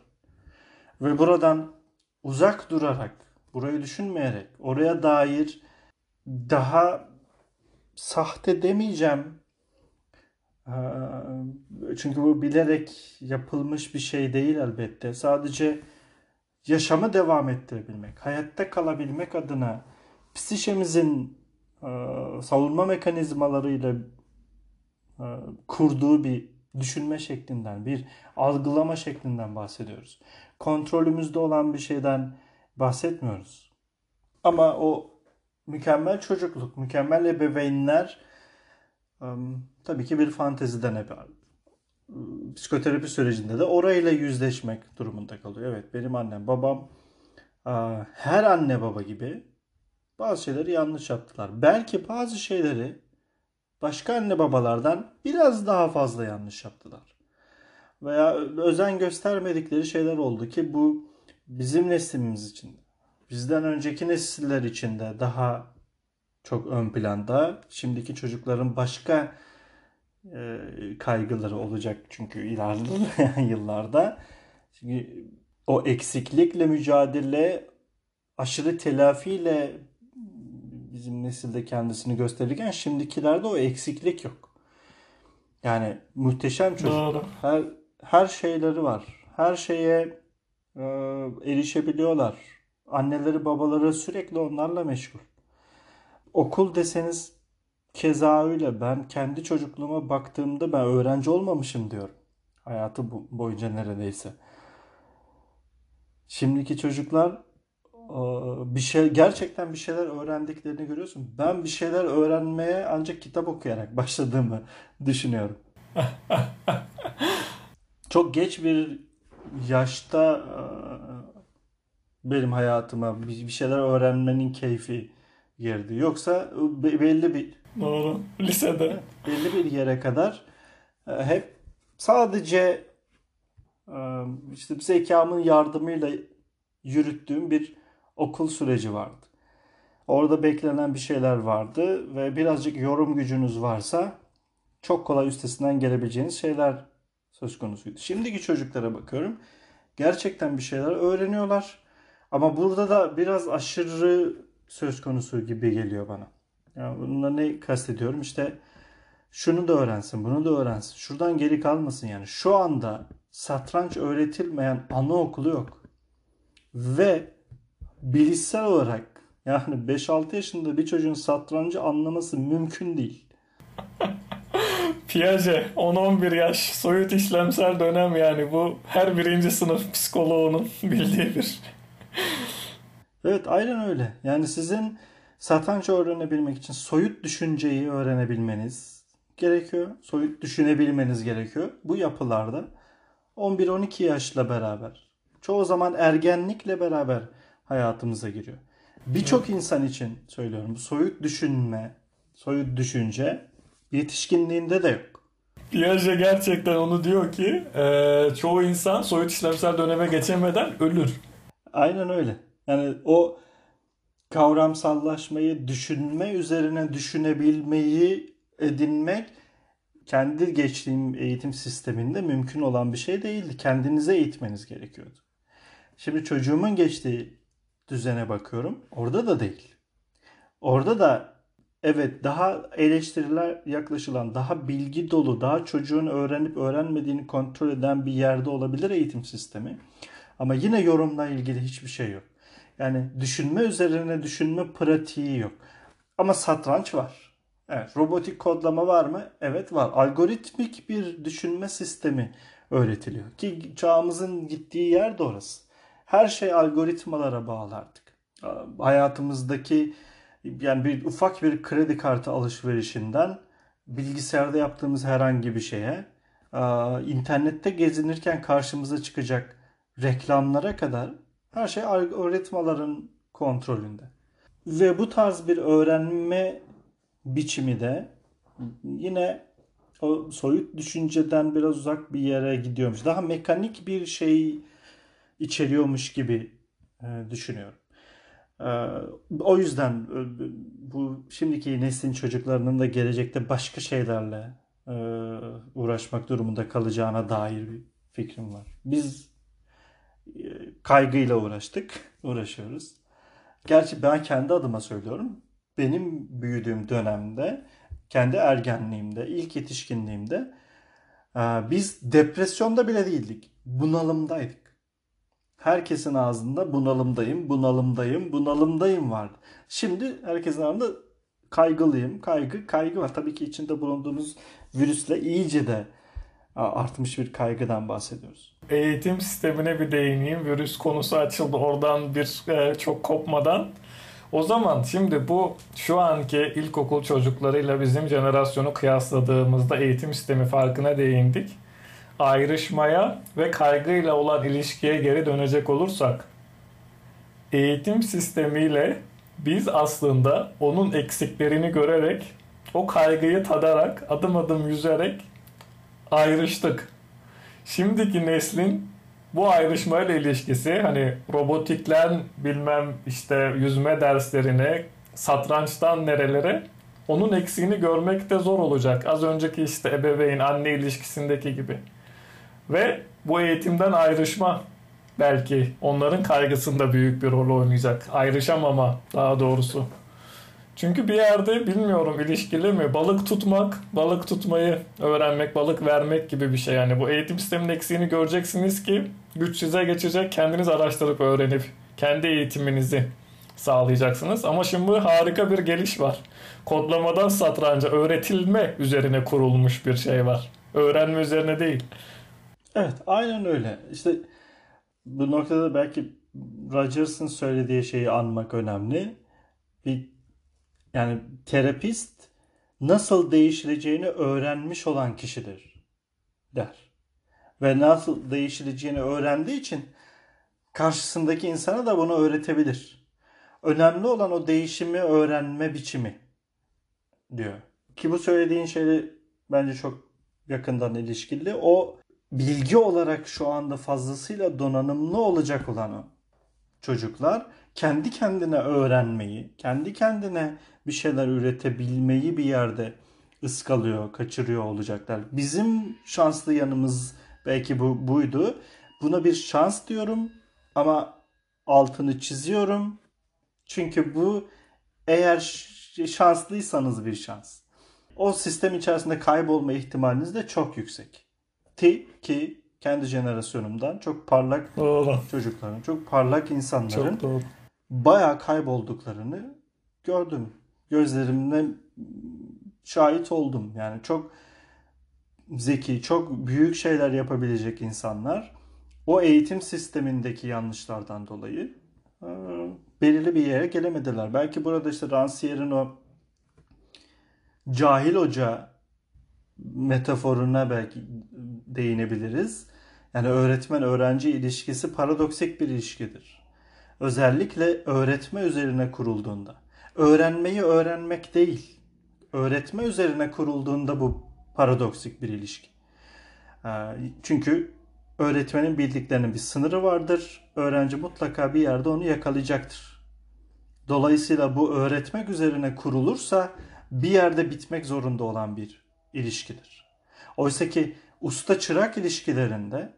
Ve buradan uzak durarak, burayı düşünmeyerek, oraya dair daha sahte demeyeceğim. Çünkü bu bilerek yapılmış bir şey değil elbette. Sadece yaşamı devam ettirebilmek, hayatta kalabilmek adına psişemizin savunma mekanizmalarıyla kurduğu bir düşünme şeklinden, bir algılama şeklinden bahsediyoruz. Kontrolümüzde olan bir şeyden bahsetmiyoruz. Ama o mükemmel çocukluk, mükemmel ebeveynler tabii ki bir fanteziden ebe psikoterapi sürecinde de orayla yüzleşmek durumunda kalıyor. Evet benim annem babam her anne baba gibi bazı şeyleri yanlış yaptılar. Belki bazı şeyleri başka anne babalardan biraz daha fazla yanlış yaptılar. Veya özen göstermedikleri şeyler oldu ki bu bizim neslimiz için bizden önceki nesiller için de daha çok ön planda. Şimdiki çocukların başka e, kaygıları olacak çünkü ilerleyen yıllarda. Çünkü o eksiklikle mücadele aşırı telafiyle bizim nesilde kendisini gösterirken şimdikilerde o eksiklik yok. Yani muhteşem çocuk. Doğru. Her her şeyleri var. Her şeye e, erişebiliyorlar. Anneleri babaları sürekli onlarla meşgul. Okul deseniz keza öyle. Ben kendi çocukluğuma baktığımda ben öğrenci olmamışım diyorum. Hayatı boyunca neredeyse. Şimdiki çocuklar bir şey gerçekten bir şeyler öğrendiklerini görüyorsun. Ben bir şeyler öğrenmeye ancak kitap okuyarak başladığımı düşünüyorum. Çok geç bir yaşta benim hayatıma bir şeyler öğrenmenin keyfi girdi. Yoksa belli bir Doğru. Lisede. Belli bir yere kadar hep sadece işte zekamın yardımıyla yürüttüğüm bir okul süreci vardı. Orada beklenen bir şeyler vardı ve birazcık yorum gücünüz varsa çok kolay üstesinden gelebileceğiniz şeyler söz konusuydu. Şimdiki çocuklara bakıyorum. Gerçekten bir şeyler öğreniyorlar. Ama burada da biraz aşırı söz konusu gibi geliyor bana. Yani bununla ne kastediyorum? İşte şunu da öğrensin, bunu da öğrensin. Şuradan geri kalmasın yani. Şu anda satranç öğretilmeyen anaokulu yok. Ve bilişsel olarak yani 5-6 yaşında bir çocuğun satrancı anlaması mümkün değil. Piaget 10-11 yaş soyut işlemsel dönem yani bu her birinci sınıf psikoloğunun bildiği bir. Evet aynen öyle. Yani sizin satranç öğrenebilmek için soyut düşünceyi öğrenebilmeniz gerekiyor. Soyut düşünebilmeniz gerekiyor. Bu yapılarda 11-12 yaşla beraber çoğu zaman ergenlikle beraber hayatımıza giriyor. Birçok insan için söylüyorum soyut düşünme, soyut düşünce yetişkinliğinde de yok. Piaget gerçekten onu diyor ki e, çoğu insan soyut işlemsel döneme geçemeden ölür. Aynen öyle. Yani o kavramsallaşmayı düşünme üzerine düşünebilmeyi edinmek kendi geçtiğim eğitim sisteminde mümkün olan bir şey değildi. Kendinize eğitmeniz gerekiyordu. Şimdi çocuğumun geçtiği düzene bakıyorum. Orada da değil. Orada da evet daha eleştiriler yaklaşılan, daha bilgi dolu, daha çocuğun öğrenip öğrenmediğini kontrol eden bir yerde olabilir eğitim sistemi. Ama yine yorumla ilgili hiçbir şey yok. Yani düşünme üzerine düşünme pratiği yok. Ama satranç var. Evet, robotik kodlama var mı? Evet var. Algoritmik bir düşünme sistemi öğretiliyor. Ki çağımızın gittiği yer de orası. Her şey algoritmalara bağlı artık. Hayatımızdaki yani bir ufak bir kredi kartı alışverişinden bilgisayarda yaptığımız herhangi bir şeye, internette gezinirken karşımıza çıkacak reklamlara kadar her şey algoritmaların kontrolünde. Ve bu tarz bir öğrenme biçimi de yine o soyut düşünceden biraz uzak bir yere gidiyormuş. Daha mekanik bir şey içeriyormuş gibi e, düşünüyorum. E, o yüzden e, bu şimdiki neslin çocuklarının da gelecekte başka şeylerle uğraşmak durumunda kalacağına dair bir fikrim var. Biz kaygıyla uğraştık, uğraşıyoruz. Gerçi ben kendi adıma söylüyorum. Benim büyüdüğüm dönemde, kendi ergenliğimde, ilk yetişkinliğimde e, biz depresyonda bile değildik. Bunalımdaydık. Herkesin ağzında bunalımdayım, bunalımdayım, bunalımdayım vardı. Şimdi herkesin ağzında kaygılıyım, kaygı, kaygı var. Tabii ki içinde bulunduğumuz virüsle iyice de artmış bir kaygıdan bahsediyoruz. Eğitim sistemine bir değineyim. Virüs konusu açıldı oradan bir e, çok kopmadan. O zaman şimdi bu şu anki ilkokul çocuklarıyla bizim jenerasyonu kıyasladığımızda eğitim sistemi farkına değindik ayrışmaya ve kaygıyla olan ilişkiye geri dönecek olursak eğitim sistemiyle biz aslında onun eksiklerini görerek o kaygıyı tadarak adım adım yüzerek ayrıştık. Şimdiki neslin bu ayrışmayla ilişkisi hani robotikten bilmem işte yüzme derslerine satrançtan nerelere onun eksiğini görmek de zor olacak. Az önceki işte ebeveyn anne ilişkisindeki gibi. Ve bu eğitimden ayrışma belki onların kaygısında büyük bir rol oynayacak. Ayrışamama daha doğrusu. Çünkü bir yerde bilmiyorum ilişkili mi balık tutmak, balık tutmayı öğrenmek, balık vermek gibi bir şey. Yani bu eğitim sisteminin eksiğini göreceksiniz ki güç size geçecek, kendiniz araştırıp öğrenip kendi eğitiminizi sağlayacaksınız. Ama şimdi harika bir geliş var. Kodlamadan satranca öğretilme üzerine kurulmuş bir şey var. Öğrenme üzerine değil. Evet aynen öyle. İşte bu noktada belki Rogers'ın söylediği şeyi anmak önemli. Bir yani terapist nasıl değişileceğini öğrenmiş olan kişidir der. Ve nasıl değişileceğini öğrendiği için karşısındaki insana da bunu öğretebilir. Önemli olan o değişimi öğrenme biçimi diyor. Ki bu söylediğin şeyle bence çok yakından ilişkili. O bilgi olarak şu anda fazlasıyla donanımlı olacak olan o çocuklar kendi kendine öğrenmeyi, kendi kendine bir şeyler üretebilmeyi bir yerde ıskalıyor, kaçırıyor olacaklar. Bizim şanslı yanımız belki bu buydu. Buna bir şans diyorum ama altını çiziyorum. Çünkü bu eğer şanslıysanız bir şans. O sistem içerisinde kaybolma ihtimaliniz de çok yüksek. Ti ki kendi jenerasyonumdan çok parlak doğru. çocukların, çok parlak insanların çok doğru. Bayağı kaybolduklarını gördüm. Gözlerimle şahit oldum. Yani çok zeki, çok büyük şeyler yapabilecek insanlar o eğitim sistemindeki yanlışlardan dolayı e, belirli bir yere gelemediler. Belki burada işte Rancière'in o cahil hoca metaforuna belki değinebiliriz. Yani öğretmen öğrenci ilişkisi paradoksik bir ilişkidir. Özellikle öğretme üzerine kurulduğunda. Öğrenmeyi öğrenmek değil. Öğretme üzerine kurulduğunda bu paradoksik bir ilişki. Ee, çünkü öğretmenin bildiklerinin bir sınırı vardır. Öğrenci mutlaka bir yerde onu yakalayacaktır. Dolayısıyla bu öğretmek üzerine kurulursa bir yerde bitmek zorunda olan bir ilişkidir. Oysa ki usta çırak ilişkilerinde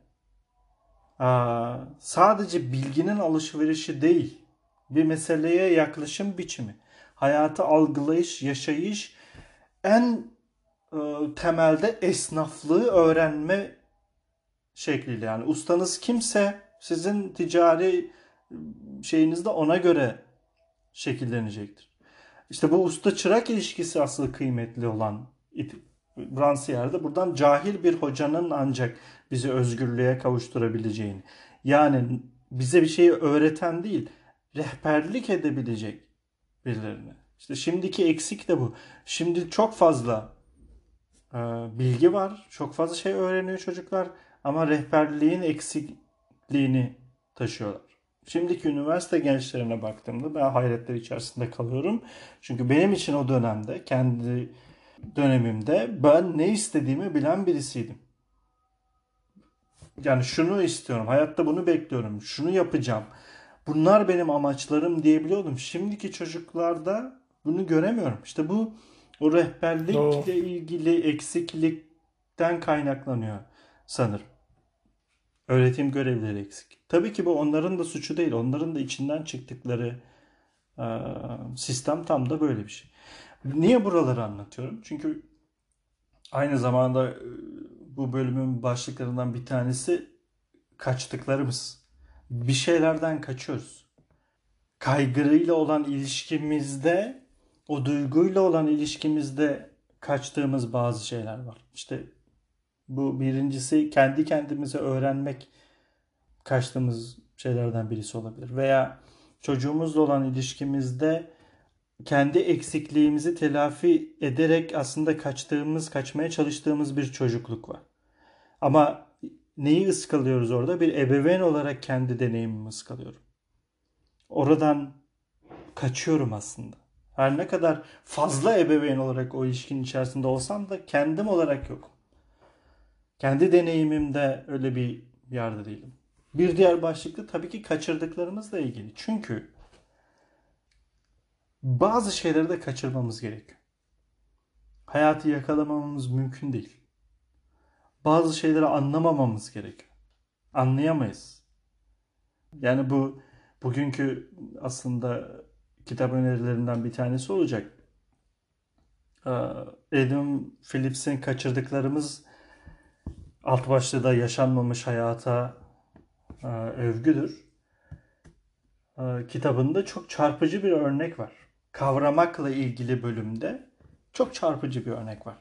sadece bilginin alışverişi değil, bir meseleye yaklaşım biçimi, hayatı algılayış, yaşayış en e, temelde esnaflığı öğrenme şekliyle yani ustanız kimse sizin ticari şeyiniz de ona göre şekillenecektir. İşte bu usta çırak ilişkisi asıl kıymetli olan Bransiyer'de buradan cahil bir hocanın ancak bizi özgürlüğe kavuşturabileceğini yani bize bir şeyi öğreten değil rehberlik edebilecek birilerine. İşte şimdiki eksik de bu. Şimdi çok fazla e, bilgi var. Çok fazla şey öğreniyor çocuklar. Ama rehberliğin eksikliğini taşıyorlar. Şimdiki üniversite gençlerine baktığımda ben hayretler içerisinde kalıyorum. Çünkü benim için o dönemde, kendi dönemimde ben ne istediğimi bilen birisiydim. Yani şunu istiyorum, hayatta bunu bekliyorum, şunu yapacağım. Bunlar benim amaçlarım diyebiliyordum. Şimdiki çocuklarda bunu göremiyorum. İşte bu o rehberlikle Doğru. ilgili eksiklikten kaynaklanıyor sanırım. Öğretim görevleri eksik. Tabii ki bu onların da suçu değil. Onların da içinden çıktıkları sistem tam da böyle bir şey. Niye buraları anlatıyorum? Çünkü aynı zamanda e, bu bölümün başlıklarından bir tanesi kaçtıklarımız. Bir şeylerden kaçıyoruz. Kaygırıyla olan ilişkimizde, o duyguyla olan ilişkimizde kaçtığımız bazı şeyler var. İşte bu birincisi kendi kendimize öğrenmek kaçtığımız şeylerden birisi olabilir. Veya çocuğumuzla olan ilişkimizde kendi eksikliğimizi telafi ederek aslında kaçtığımız, kaçmaya çalıştığımız bir çocukluk var. Ama neyi ıskalıyoruz orada? Bir ebeveyn olarak kendi deneyimimi ıskalıyorum. Oradan kaçıyorum aslında. Her ne kadar fazla ebeveyn olarak o ilişkinin içerisinde olsam da kendim olarak yok. Kendi deneyimimde öyle bir yerde değilim. Bir diğer başlıkta tabii ki kaçırdıklarımızla ilgili. Çünkü bazı şeyleri de kaçırmamız gerekiyor. Hayatı yakalamamamız mümkün değil. Bazı şeyleri anlamamamız gerekiyor. Anlayamayız. Yani bu bugünkü aslında kitap önerilerinden bir tanesi olacak. Ee, Adam Phillips'in kaçırdıklarımız alt başlığı da yaşanmamış hayata e, övgüdür. E, kitabında çok çarpıcı bir örnek var. Kavramakla ilgili bölümde çok çarpıcı bir örnek var.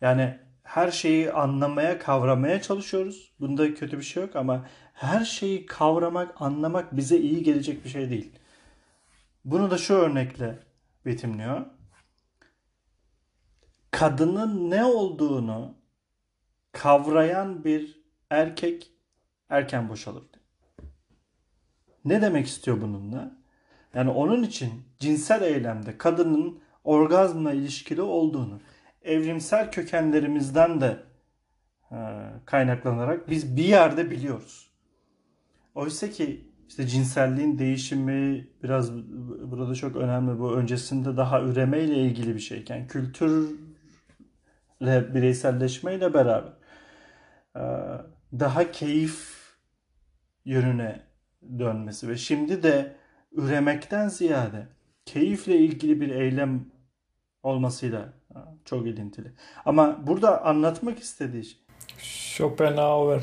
Yani her şeyi anlamaya, kavramaya çalışıyoruz. Bunda kötü bir şey yok ama her şeyi kavramak, anlamak bize iyi gelecek bir şey değil. Bunu da şu örnekle betimliyor. Kadının ne olduğunu kavrayan bir erkek erken boşalır. Ne demek istiyor bununla? Yani onun için cinsel eylemde kadının orgazmla ilişkili olduğunu evrimsel kökenlerimizden de e, kaynaklanarak biz bir yerde biliyoruz. Oysa ki işte cinselliğin değişimi biraz burada çok önemli. Bu öncesinde daha üremeyle ilgili bir şeyken kültürle bireyselleşmeyle beraber e, daha keyif yönüne dönmesi ve şimdi de üremekten ziyade keyifle ilgili bir eylem olmasıyla e, çok ilintili. Ama burada anlatmak istediği şey Schopenhauer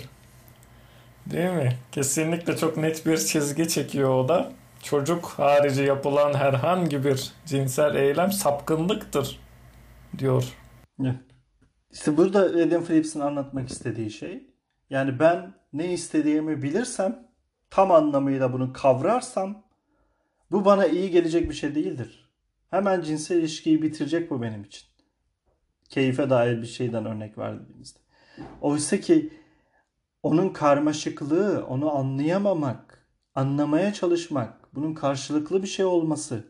değil mi? Kesinlikle çok net bir çizgi çekiyor o da. Çocuk harici yapılan herhangi bir cinsel eylem sapkınlıktır diyor. İşte burada Adam Phillips'in anlatmak istediği şey yani ben ne istediğimi bilirsem tam anlamıyla bunu kavrarsam bu bana iyi gelecek bir şey değildir. Hemen cinsel ilişkiyi bitirecek bu benim için. Keyfe dair bir şeyden örnek verdiğimizde. Oysa ki onun karmaşıklığı, onu anlayamamak, anlamaya çalışmak, bunun karşılıklı bir şey olması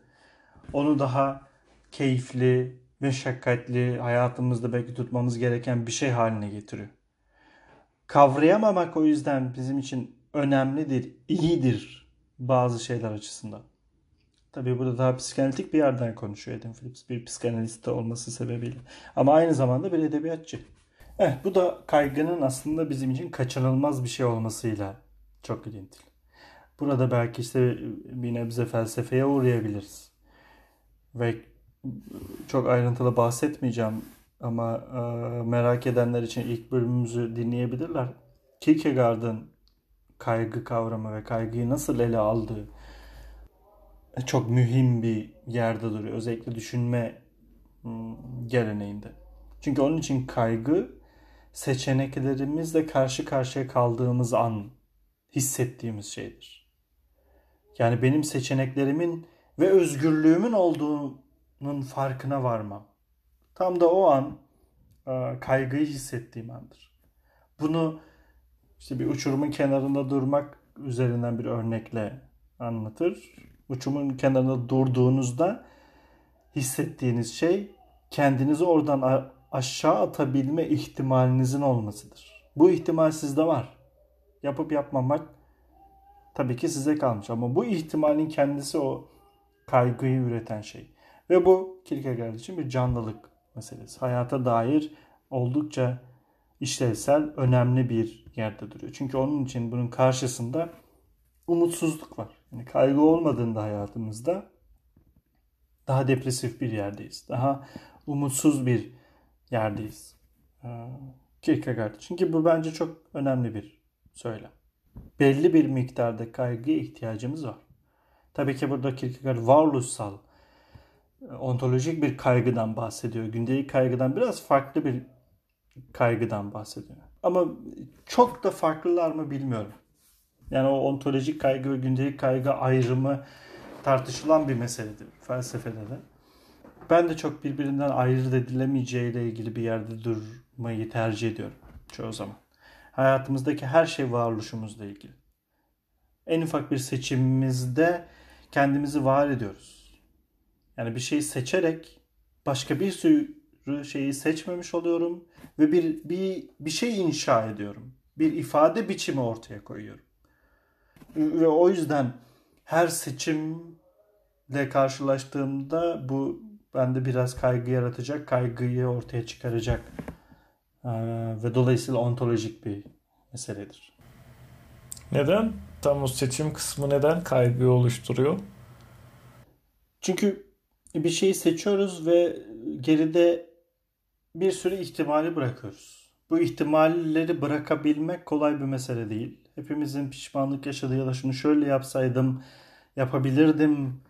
onu daha keyifli, meşakkatli, hayatımızda belki tutmamız gereken bir şey haline getiriyor. Kavrayamamak o yüzden bizim için önemlidir, iyidir bazı şeyler açısından. Tabii burada daha psikanalitik bir yerden konuşuyor Adam Phillips. Bir psikanalist olması sebebiyle. Ama aynı zamanda bir edebiyatçı. Evet bu da kaygının aslında bizim için kaçınılmaz bir şey olmasıyla çok ilintili. Burada belki işte bir nebze felsefeye uğrayabiliriz. Ve çok ayrıntılı bahsetmeyeceğim ama e, merak edenler için ilk bölümümüzü dinleyebilirler. Kierkegaard'ın kaygı kavramı ve kaygıyı nasıl ele aldığı çok mühim bir yerde duruyor. Özellikle düşünme geleneğinde. Çünkü onun için kaygı seçeneklerimizle karşı karşıya kaldığımız an hissettiğimiz şeydir. Yani benim seçeneklerimin ve özgürlüğümün olduğunun farkına varmam. Tam da o an kaygıyı hissettiğim andır. Bunu işte bir uçurumun kenarında durmak üzerinden bir örnekle anlatır. Uçumun kenarında durduğunuzda hissettiğiniz şey kendinizi oradan aşağı atabilme ihtimalinizin olmasıdır. Bu ihtimal sizde var. Yapıp yapmamak tabii ki size kalmış ama bu ihtimalin kendisi o kaygıyı üreten şey. Ve bu Kierkegaard için bir canlılık meselesi. Hayata dair oldukça işlevsel, önemli bir yerde duruyor. Çünkü onun için bunun karşısında umutsuzluk var. Yani kaygı olmadığında hayatımızda daha depresif bir yerdeyiz. Daha umutsuz bir yerdeyiz. Ee, Kierkegaard. Çünkü bu bence çok önemli bir söylem. Belli bir miktarda kaygıya ihtiyacımız var. Tabii ki burada Kierkegaard varoluşsal, ontolojik bir kaygıdan bahsediyor. Gündelik kaygıdan biraz farklı bir kaygıdan bahsediyor. Ama çok da farklılar mı bilmiyorum. Yani o ontolojik kaygı ve gündelik kaygı ayrımı tartışılan bir meseledir felsefede de. Ben de çok birbirinden ayırt edilemeyeceğiyle ilgili bir yerde durmayı tercih ediyorum çoğu zaman. Hayatımızdaki her şey varoluşumuzla ilgili. En ufak bir seçimimizde kendimizi var ediyoruz. Yani bir şeyi seçerek başka bir sürü şeyi seçmemiş oluyorum ve bir bir bir şey inşa ediyorum. Bir ifade biçimi ortaya koyuyorum. Ve o yüzden her seçimle karşılaştığımda bu bende biraz kaygı yaratacak, kaygıyı ortaya çıkaracak ee, ve dolayısıyla ontolojik bir meseledir. Neden? Tam o seçim kısmı neden kaygıyı oluşturuyor? Çünkü bir şeyi seçiyoruz ve geride bir sürü ihtimali bırakıyoruz. Bu ihtimalleri bırakabilmek kolay bir mesele değil. Hepimizin pişmanlık yaşadığı ya da şunu şöyle yapsaydım, yapabilirdim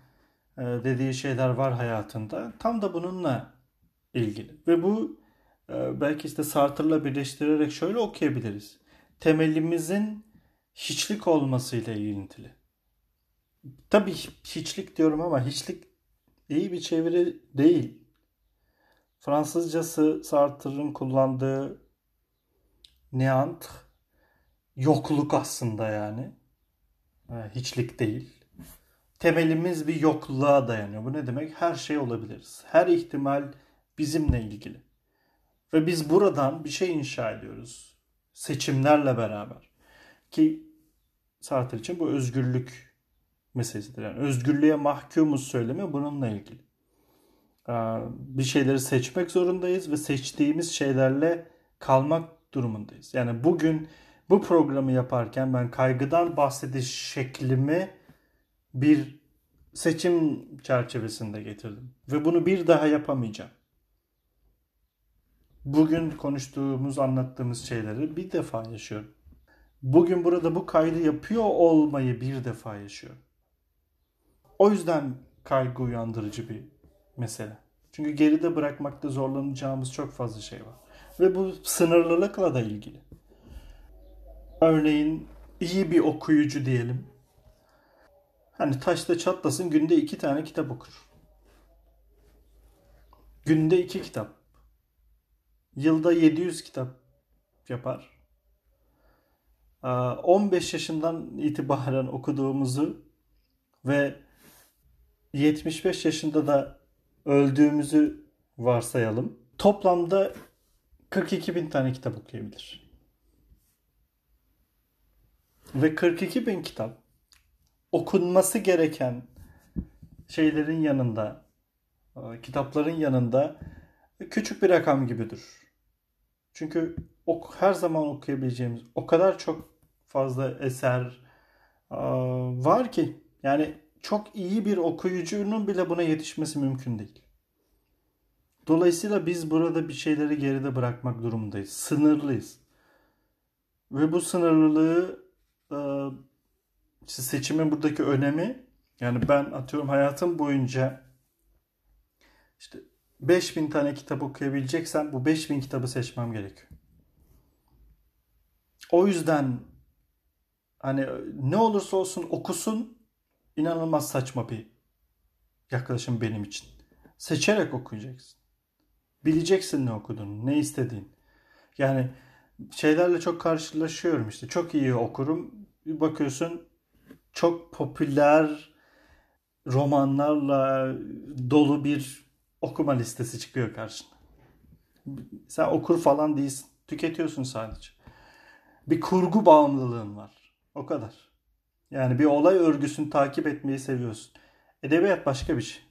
e, dediği şeyler var hayatında. Tam da bununla ilgili. Ve bu e, belki işte Sartre'la birleştirerek şöyle okuyabiliriz. Temelimizin hiçlik olmasıyla ilintili. Tabii hiçlik diyorum ama hiçlik iyi bir çeviri değil. Fransızcası Sartre'ın kullandığı neant yokluk aslında yani. Hiçlik değil. Temelimiz bir yokluğa dayanıyor. Bu ne demek? Her şey olabiliriz. Her ihtimal bizimle ilgili. Ve biz buradan bir şey inşa ediyoruz. Seçimlerle beraber. Ki Sartre için bu özgürlük meselesidir. Yani özgürlüğe mahkumuz söylemi bununla ilgili. Bir şeyleri seçmek zorundayız ve seçtiğimiz şeylerle kalmak durumundayız. Yani bugün bu programı yaparken ben kaygıdan bahsediş şeklimi bir seçim çerçevesinde getirdim. Ve bunu bir daha yapamayacağım. Bugün konuştuğumuz, anlattığımız şeyleri bir defa yaşıyorum. Bugün burada bu kaydı yapıyor olmayı bir defa yaşıyorum. O yüzden kaygı uyandırıcı bir mesele. Çünkü geride bırakmakta zorlanacağımız çok fazla şey var. Ve bu sınırlılıkla da ilgili. Örneğin iyi bir okuyucu diyelim. Hani taşta çatlasın günde iki tane kitap okur. Günde iki kitap. Yılda 700 kitap yapar. 15 yaşından itibaren okuduğumuzu ve 75 yaşında da öldüğümüzü varsayalım. Toplamda 42 bin tane kitap okuyabilir. Ve 42 bin kitap okunması gereken şeylerin yanında, kitapların yanında küçük bir rakam gibidir. Çünkü ok, her zaman okuyabileceğimiz o kadar çok fazla eser var ki yani çok iyi bir okuyucunun bile buna yetişmesi mümkün değil. Dolayısıyla biz burada bir şeyleri geride bırakmak durumundayız. Sınırlıyız. Ve bu sınırlılığı işte seçimin buradaki önemi yani ben atıyorum hayatım boyunca işte 5000 tane kitap okuyabileceksem bu 5000 kitabı seçmem gerekiyor. O yüzden hani ne olursa olsun okusun inanılmaz saçma bir yaklaşım benim için. Seçerek okuyacaksın. Bileceksin ne okuduğunu, ne istediğin. Yani şeylerle çok karşılaşıyorum işte. Çok iyi okurum. Bir bakıyorsun çok popüler romanlarla dolu bir okuma listesi çıkıyor karşına. Sen okur falan değilsin. Tüketiyorsun sadece. Bir kurgu bağımlılığın var. O kadar. Yani bir olay örgüsünü takip etmeyi seviyorsun. Edebiyat başka bir şey.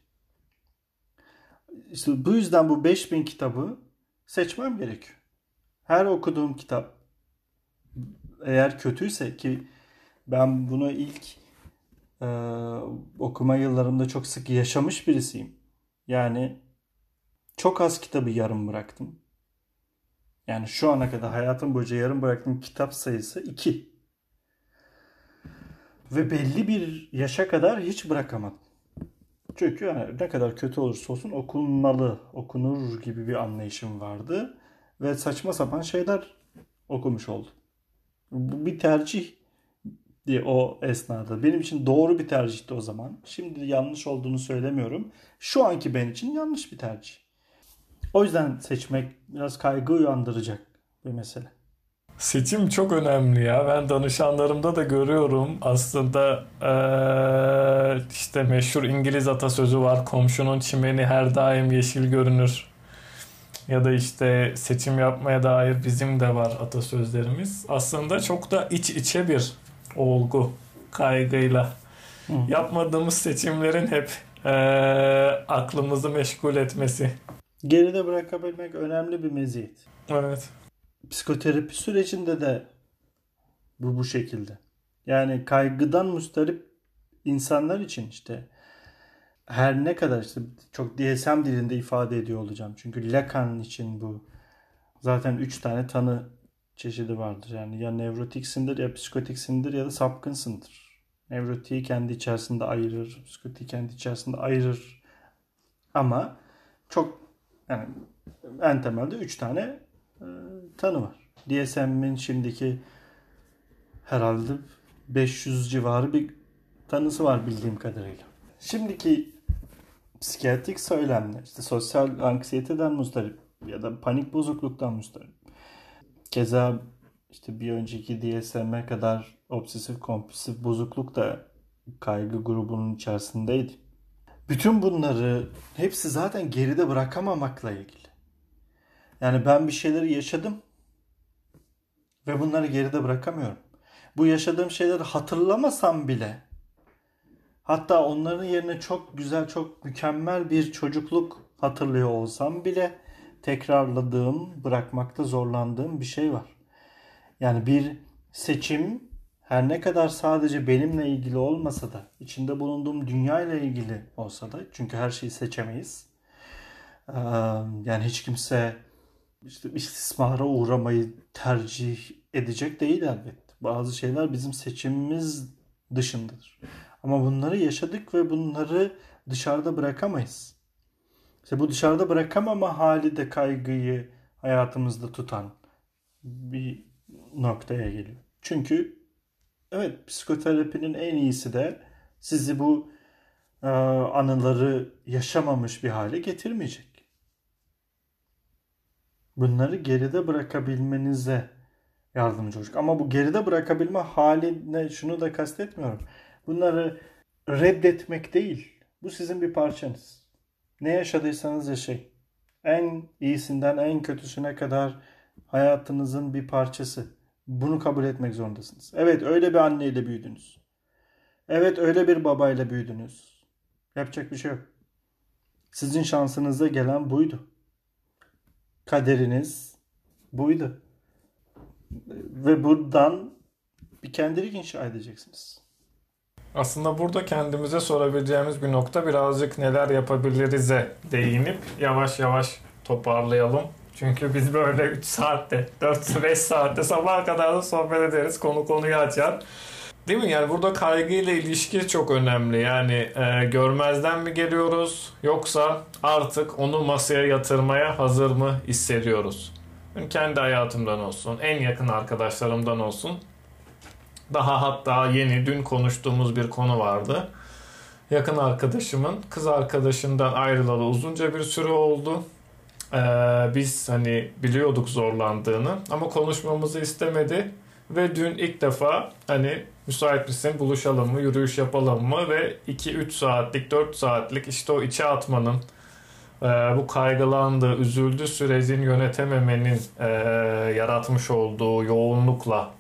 İşte bu yüzden bu 5000 kitabı seçmem gerekiyor. Her okuduğum kitap eğer kötüyse ki ben bunu ilk e, okuma yıllarımda çok sık yaşamış birisiyim. Yani çok az kitabı yarım bıraktım. Yani şu ana kadar hayatım boyunca yarım bıraktığım kitap sayısı 2. Ve belli bir yaşa kadar hiç bırakamadım. Çünkü yani ne kadar kötü olursa olsun okunmalı, okunur gibi bir anlayışım vardı. Ve saçma sapan şeyler okumuş oldum. Bu bir tercih diye o esnada. Benim için doğru bir tercihti o zaman. Şimdi yanlış olduğunu söylemiyorum. Şu anki ben için yanlış bir tercih. O yüzden seçmek biraz kaygı uyandıracak bir mesele. Seçim çok önemli ya. Ben danışanlarımda da görüyorum. Aslında ee, işte meşhur İngiliz atasözü var. Komşunun çimeni her daim yeşil görünür. Ya da işte seçim yapmaya dair bizim de var atasözlerimiz. Aslında çok da iç içe bir olgu kaygıyla. Hı. Yapmadığımız seçimlerin hep ee, aklımızı meşgul etmesi. Geride bırakabilmek önemli bir meziyet. Evet. Psikoterapi sürecinde de bu bu şekilde. Yani kaygıdan mustarip insanlar için işte her ne kadar işte çok DSM dilinde ifade ediyor olacağım. Çünkü Lacan için bu zaten 3 tane tanı çeşidi vardır. Yani ya nevrotiksindir ya psikotiksindir ya da sapkınsındır. Nevrotiği kendi içerisinde ayırır, psikotiği kendi içerisinde ayırır. Ama çok yani en temelde 3 tane e, tanı var. DSM'in şimdiki herhalde 500 civarı bir tanısı var bildiğim kadarıyla. Şimdiki psikiyatrik söylemler işte sosyal anksiyeteden muzdarip ya da panik bozukluktan muzdarip. Keza işte bir önceki DSM'e kadar obsesif kompulsif bozukluk da kaygı grubunun içerisindeydi. Bütün bunları hepsi zaten geride bırakamamakla ilgili. Yani ben bir şeyleri yaşadım ve bunları geride bırakamıyorum. Bu yaşadığım şeyleri hatırlamasam bile hatta onların yerine çok güzel, çok mükemmel bir çocukluk hatırlıyor olsam bile tekrarladığım, bırakmakta zorlandığım bir şey var. Yani bir seçim her ne kadar sadece benimle ilgili olmasa da içinde bulunduğum dünya ile ilgili olsa da çünkü her şeyi seçemeyiz. Yani hiç kimse işte istismara uğramayı tercih edecek değil elbette. Bazı şeyler bizim seçimimiz dışındadır. Ama bunları yaşadık ve bunları dışarıda bırakamayız. İşte bu dışarıda bırakamama hali de kaygıyı hayatımızda tutan bir noktaya geliyor. Çünkü evet psikoterapinin en iyisi de sizi bu e, anıları yaşamamış bir hale getirmeyecek. Bunları geride bırakabilmenize yardımcı olacak. Ama bu geride bırakabilme haline şunu da kastetmiyorum. Bunları reddetmek değil. Bu sizin bir parçanız. Ne yaşadıysanız yaşayın. En iyisinden en kötüsüne kadar hayatınızın bir parçası. Bunu kabul etmek zorundasınız. Evet öyle bir anneyle büyüdünüz. Evet öyle bir babayla büyüdünüz. Yapacak bir şey yok. Sizin şansınıza gelen buydu. Kaderiniz buydu. Ve buradan bir kendilik inşa edeceksiniz. Aslında burada kendimize sorabileceğimiz bir nokta birazcık neler yapabiliriz'e değinip yavaş yavaş toparlayalım. Çünkü biz böyle 3 saatte, 4-5 saatte sabaha kadar da sohbet ederiz. Konu konuyu açar. Değil mi? Yani burada kaygıyla ilişki çok önemli. Yani e, görmezden mi geliyoruz yoksa artık onu masaya yatırmaya hazır mı hissediyoruz? Kendi hayatımdan olsun, en yakın arkadaşlarımdan olsun. Daha hatta yeni dün konuştuğumuz bir konu vardı. Yakın arkadaşımın kız arkadaşından ayrılalı uzunca bir süre oldu. Ee, biz hani biliyorduk zorlandığını ama konuşmamızı istemedi ve dün ilk defa hani müsait misin buluşalım mı yürüyüş yapalım mı ve 2-3 saatlik 4 saatlik işte o içe atmanın e, bu kaygılandığı üzüldü sürecin yönetememenin e, yaratmış olduğu yoğunlukla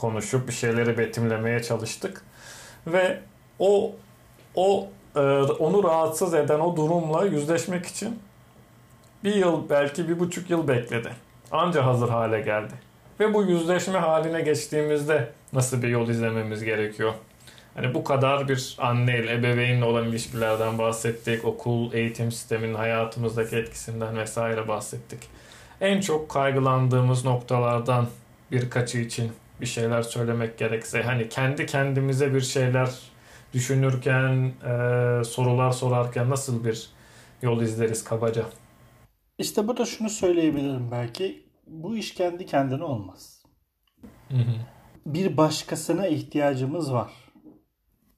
konuşup bir şeyleri betimlemeye çalıştık ve o o e, onu rahatsız eden o durumla yüzleşmek için bir yıl belki bir buçuk yıl bekledi. Anca hazır hale geldi. Ve bu yüzleşme haline geçtiğimizde nasıl bir yol izlememiz gerekiyor? Hani bu kadar bir anne ile ebeveynle olan ilişkilerden bahsettik. Okul eğitim sisteminin hayatımızdaki etkisinden vesaire bahsettik. En çok kaygılandığımız noktalardan birkaçı için bir şeyler söylemek gerekse hani kendi kendimize bir şeyler düşünürken, e, sorular sorarken nasıl bir yol izleriz kabaca? İşte burada şunu söyleyebilirim belki. Bu iş kendi kendine olmaz. Hı hı. Bir başkasına ihtiyacımız var.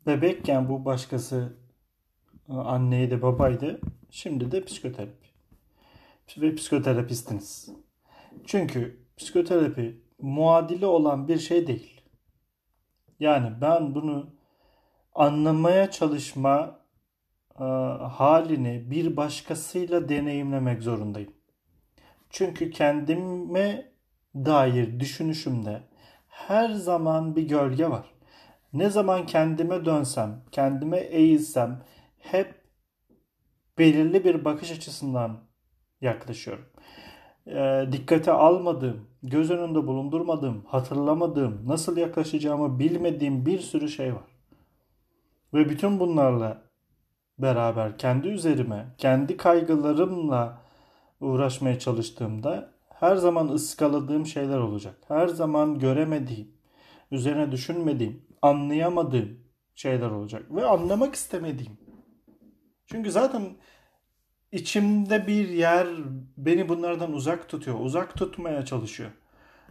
Bebekken bu başkası e, anneydi, babaydı. Şimdi de psikoterapi. Ve psikoterapistiniz. Çünkü psikoterapi muadili olan bir şey değil. Yani ben bunu anlamaya çalışma e, halini bir başkasıyla deneyimlemek zorundayım. Çünkü kendime dair düşünüşümde her zaman bir gölge var. Ne zaman kendime dönsem, kendime eğilsem hep belirli bir bakış açısından yaklaşıyorum. E, dikkate almadığım, göz önünde bulundurmadığım, hatırlamadığım, nasıl yaklaşacağımı bilmediğim bir sürü şey var. Ve bütün bunlarla beraber kendi üzerime, kendi kaygılarımla uğraşmaya çalıştığımda her zaman ıskaladığım şeyler olacak. Her zaman göremediğim, üzerine düşünmediğim, anlayamadığım şeyler olacak ve anlamak istemediğim. Çünkü zaten içimde bir yer beni bunlardan uzak tutuyor, uzak tutmaya çalışıyor.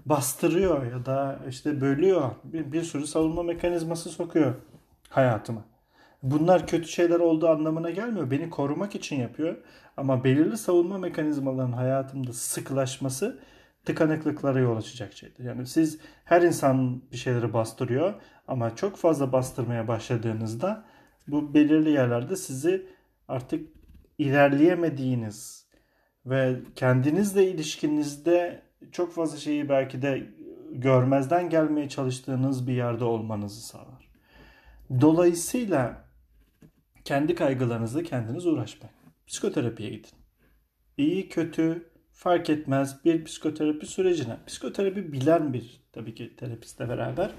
Bastırıyor ya da işte bölüyor. Bir, bir sürü savunma mekanizması sokuyor hayatıma. Bunlar kötü şeyler olduğu anlamına gelmiyor. Beni korumak için yapıyor. Ama belirli savunma mekanizmalarının hayatımda sıklaşması tıkanıklıklara yol açacak şeydir. Yani siz her insan bir şeyleri bastırıyor ama çok fazla bastırmaya başladığınızda bu belirli yerlerde sizi artık ilerleyemediğiniz ve kendinizle ilişkinizde çok fazla şeyi belki de görmezden gelmeye çalıştığınız bir yerde olmanızı sağlar. Dolayısıyla kendi kaygılarınızla kendiniz uğraşmayın. Psikoterapiye gidin. İyi kötü fark etmez bir psikoterapi sürecine. Psikoterapi bilen bir tabii ki terapistle beraber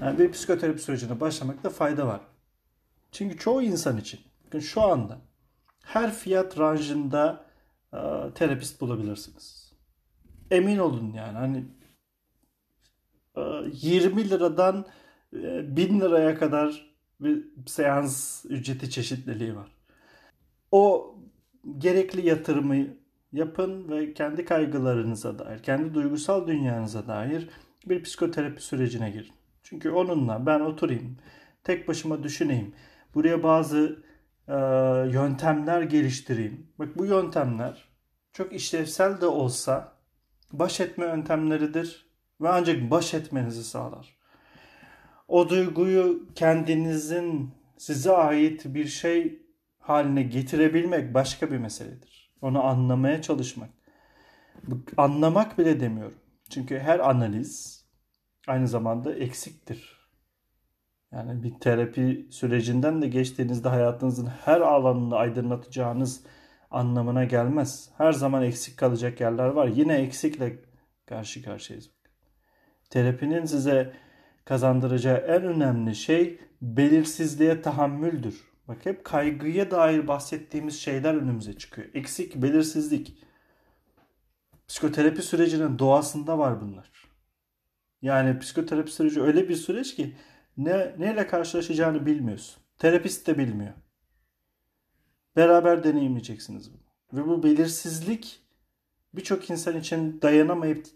yani bir psikoterapi sürecine başlamakta fayda var. Çünkü çoğu insan için şu anda her fiyat ranjında e, terapist bulabilirsiniz. Emin olun yani hani e, 20 liradan e, 1000 liraya kadar bir seans ücreti çeşitliliği var. O gerekli yatırımı yapın ve kendi kaygılarınıza dair, kendi duygusal dünyanıza dair bir psikoterapi sürecine girin. Çünkü onunla ben oturayım, tek başıma düşüneyim. Buraya bazı e, yöntemler geliştireyim. Bak bu yöntemler çok işlevsel de olsa baş etme yöntemleridir ve ancak baş etmenizi sağlar. O duyguyu kendinizin size ait bir şey haline getirebilmek başka bir meseledir. Onu anlamaya çalışmak. Anlamak bile demiyorum. Çünkü her analiz aynı zamanda eksiktir. Yani bir terapi sürecinden de geçtiğinizde hayatınızın her alanını aydınlatacağınız anlamına gelmez. Her zaman eksik kalacak yerler var. Yine eksikle karşı karşıyayız. Terapinin size kazandıracağı en önemli şey belirsizliğe tahammüldür. Bak hep kaygıya dair bahsettiğimiz şeyler önümüze çıkıyor. Eksik, belirsizlik. Psikoterapi sürecinin doğasında var bunlar. Yani psikoterapi süreci öyle bir süreç ki ne neyle karşılaşacağını bilmiyorsun. Terapist de bilmiyor. Beraber deneyimleyeceksiniz bunu. Ve bu belirsizlik birçok insan için dayanamayıp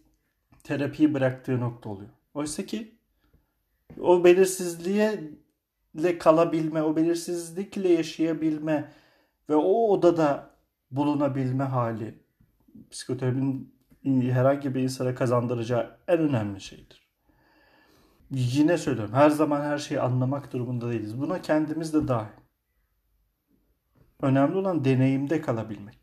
terapiyi bıraktığı nokta oluyor. Oysa ki o belirsizliğe ile kalabilme, o belirsizlikle yaşayabilme ve o odada bulunabilme hali psikoterapinin herhangi bir insana kazandıracağı en önemli şeydir. Yine söylüyorum her zaman her şeyi anlamak durumunda değiliz. Buna kendimiz de dahil. Önemli olan deneyimde kalabilmek.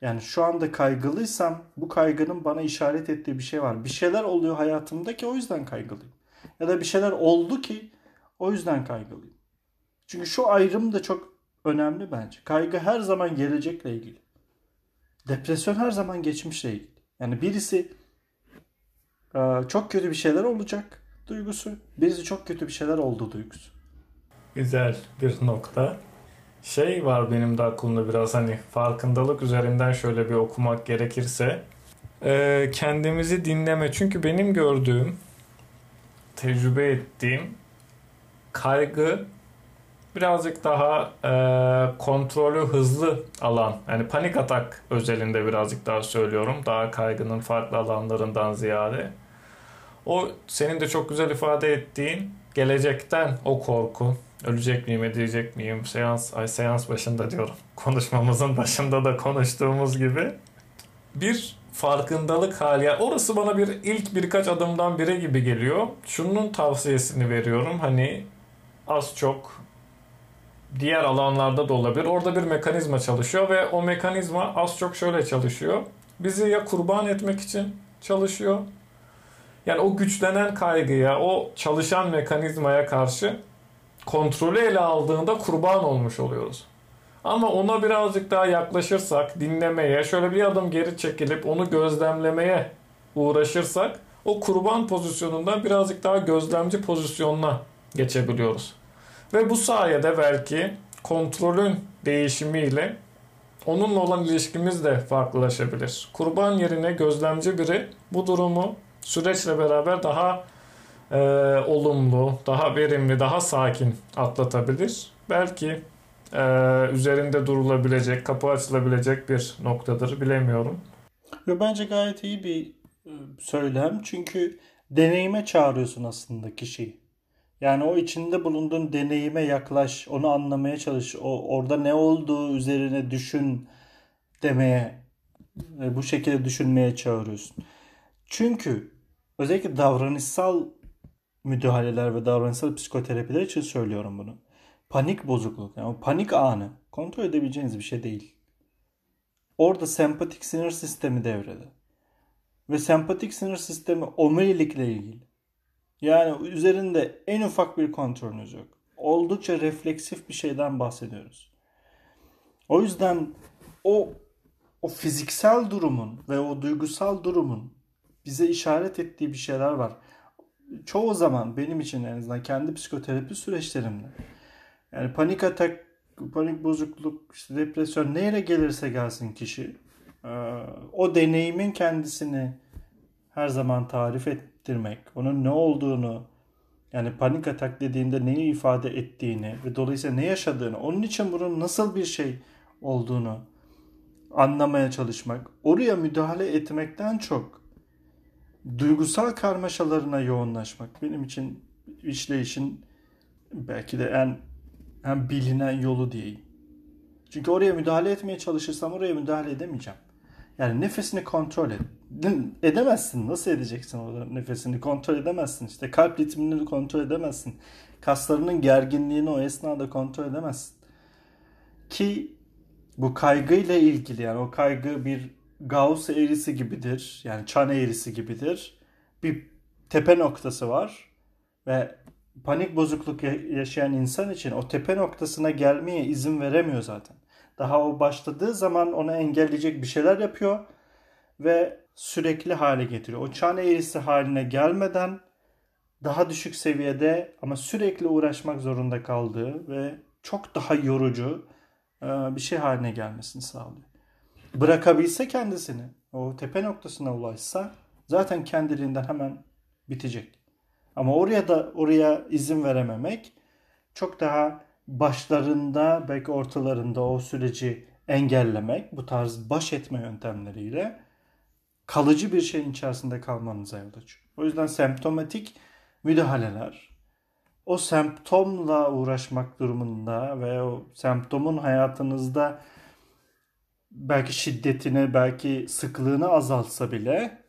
Yani şu anda kaygılıysam bu kaygının bana işaret ettiği bir şey var. Bir şeyler oluyor hayatımda ki o yüzden kaygılıyım. Ya da bir şeyler oldu ki o yüzden kaygılıyım. Çünkü şu ayrım da çok önemli bence. Kaygı her zaman gelecekle ilgili. Depresyon her zaman geçmişle ilgili. Yani birisi çok kötü bir şeyler olacak duygusu. Birisi çok kötü bir şeyler oldu duygusu. Güzel bir nokta. Şey var benim de aklımda biraz hani farkındalık üzerinden şöyle bir okumak gerekirse. kendimizi dinleme. Çünkü benim gördüğüm, tecrübe ettiğim kaygı birazcık daha e, kontrolü hızlı alan yani panik atak özelinde birazcık daha söylüyorum daha kaygının farklı alanlarından ziyade o senin de çok güzel ifade ettiğin gelecekten o korku ölecek miyim edecek miyim seans ay seans başında diyorum konuşmamızın başında da konuştuğumuz gibi bir farkındalık hali. Yani orası bana bir ilk birkaç adımdan biri gibi geliyor. Şunun tavsiyesini veriyorum. Hani az çok diğer alanlarda da olabilir. Orada bir mekanizma çalışıyor ve o mekanizma az çok şöyle çalışıyor. Bizi ya kurban etmek için çalışıyor. Yani o güçlenen kaygıya, o çalışan mekanizmaya karşı kontrolü ele aldığında kurban olmuş oluyoruz. Ama ona birazcık daha yaklaşırsak, dinlemeye, şöyle bir adım geri çekilip onu gözlemlemeye uğraşırsak o kurban pozisyonundan birazcık daha gözlemci pozisyonuna geçebiliyoruz. Ve bu sayede belki kontrolün değişimiyle onunla olan ilişkimiz de farklılaşabilir. Kurban yerine gözlemci biri bu durumu süreçle beraber daha e, olumlu, daha verimli, daha sakin atlatabilir. Belki e, üzerinde durulabilecek, kapı açılabilecek bir noktadır bilemiyorum. Ve bence gayet iyi bir e, söylem. Çünkü deneyime çağırıyorsun aslında kişiyi. Yani o içinde bulunduğun deneyime yaklaş, onu anlamaya çalış, o orada ne olduğu üzerine düşün demeye, bu şekilde düşünmeye çağırıyorsun. Çünkü özellikle davranışsal müdahaleler ve davranışsal psikoterapiler için söylüyorum bunu. Panik bozukluk, yani panik anı kontrol edebileceğiniz bir şey değil. Orada sempatik sinir sistemi devrede. Ve sempatik sinir sistemi omurilikle ilgili. Yani üzerinde en ufak bir kontrolünüz yok. Oldukça refleksif bir şeyden bahsediyoruz. O yüzden o o fiziksel durumun ve o duygusal durumun bize işaret ettiği bir şeyler var. Çoğu zaman benim için en azından kendi psikoterapi süreçlerimde yani panik atak, panik bozukluk, işte depresyon nereye gelirse gelsin kişi o deneyimin kendisini her zaman tarif et, ettirmek, onun ne olduğunu yani panik atak dediğinde neyi ifade ettiğini ve dolayısıyla ne yaşadığını, onun için bunun nasıl bir şey olduğunu anlamaya çalışmak, oraya müdahale etmekten çok duygusal karmaşalarına yoğunlaşmak benim için işleyişin belki de en en bilinen yolu diyeyim. Çünkü oraya müdahale etmeye çalışırsam oraya müdahale edemeyeceğim. Yani nefesini kontrol et. Edemezsin. Nasıl edeceksin orada nefesini? Kontrol edemezsin. İşte kalp ritmini kontrol edemezsin. Kaslarının gerginliğini o esnada kontrol edemezsin. Ki bu kaygıyla ilgili yani o kaygı bir Gauss eğrisi gibidir. Yani çan eğrisi gibidir. Bir tepe noktası var ve panik bozukluk yaşayan insan için o tepe noktasına gelmeye izin veremiyor zaten. Daha o başladığı zaman onu engelleyecek bir şeyler yapıyor ve sürekli hale getiriyor. O çan eğrisi haline gelmeden daha düşük seviyede ama sürekli uğraşmak zorunda kaldığı ve çok daha yorucu bir şey haline gelmesini sağlıyor. Bırakabilse kendisini, o tepe noktasına ulaşsa zaten kendiliğinden hemen bitecek. Ama oraya da oraya izin verememek çok daha başlarında belki ortalarında o süreci engellemek bu tarz baş etme yöntemleriyle kalıcı bir şeyin içerisinde kalmanıza yol açıyor. O yüzden semptomatik müdahaleler o semptomla uğraşmak durumunda ve o semptomun hayatınızda belki şiddetini, belki sıklığını azaltsa bile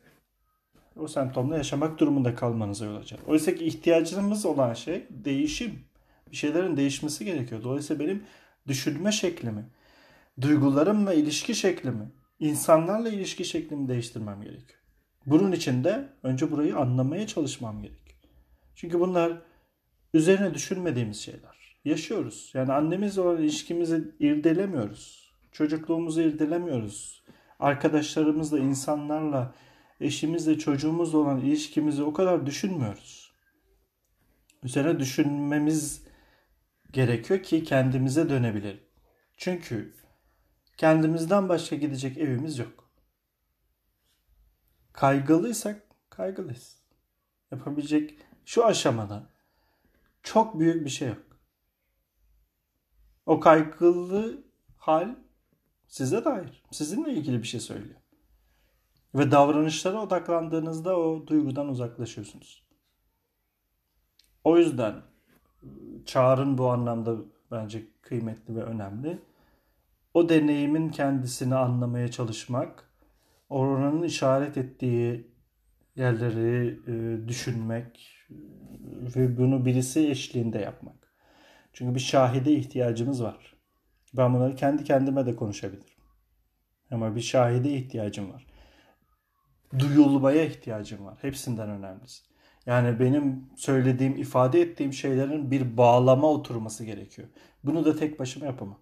o semptomla yaşamak durumunda kalmanıza yol açar. Oysa ki ihtiyacımız olan şey değişim. Bir şeylerin değişmesi gerekiyor. Dolayısıyla benim düşünme şeklimi, duygularımla ilişki şeklimi, insanlarla ilişki şeklimi değiştirmem gerekiyor. Bunun için de önce burayı anlamaya çalışmam gerekiyor. Çünkü bunlar üzerine düşünmediğimiz şeyler. Yaşıyoruz. Yani annemizle olan ilişkimizi irdelemiyoruz. Çocukluğumuzu irdelemiyoruz. Arkadaşlarımızla, insanlarla, eşimizle, çocuğumuzla olan ilişkimizi o kadar düşünmüyoruz. Üzerine düşünmemiz gerekiyor ki kendimize dönebilelim. Çünkü kendimizden başka gidecek evimiz yok. Kaygılıysak kaygılıyız. Yapabilecek şu aşamada çok büyük bir şey yok. O kaygılı hal size dair, sizinle ilgili bir şey söylüyor. Ve davranışlara odaklandığınızda o duygudan uzaklaşıyorsunuz. O yüzden çağrın bu anlamda bence kıymetli ve önemli. O deneyimin kendisini anlamaya çalışmak, oranın işaret ettiği yerleri e, düşünmek ve bunu birisi eşliğinde yapmak. Çünkü bir şahide ihtiyacımız var. Ben bunları kendi kendime de konuşabilirim. Ama bir şahide ihtiyacım var. Duyulmaya ihtiyacım var. Hepsinden önemlisi. Yani benim söylediğim, ifade ettiğim şeylerin bir bağlama oturması gerekiyor. Bunu da tek başıma yapamam.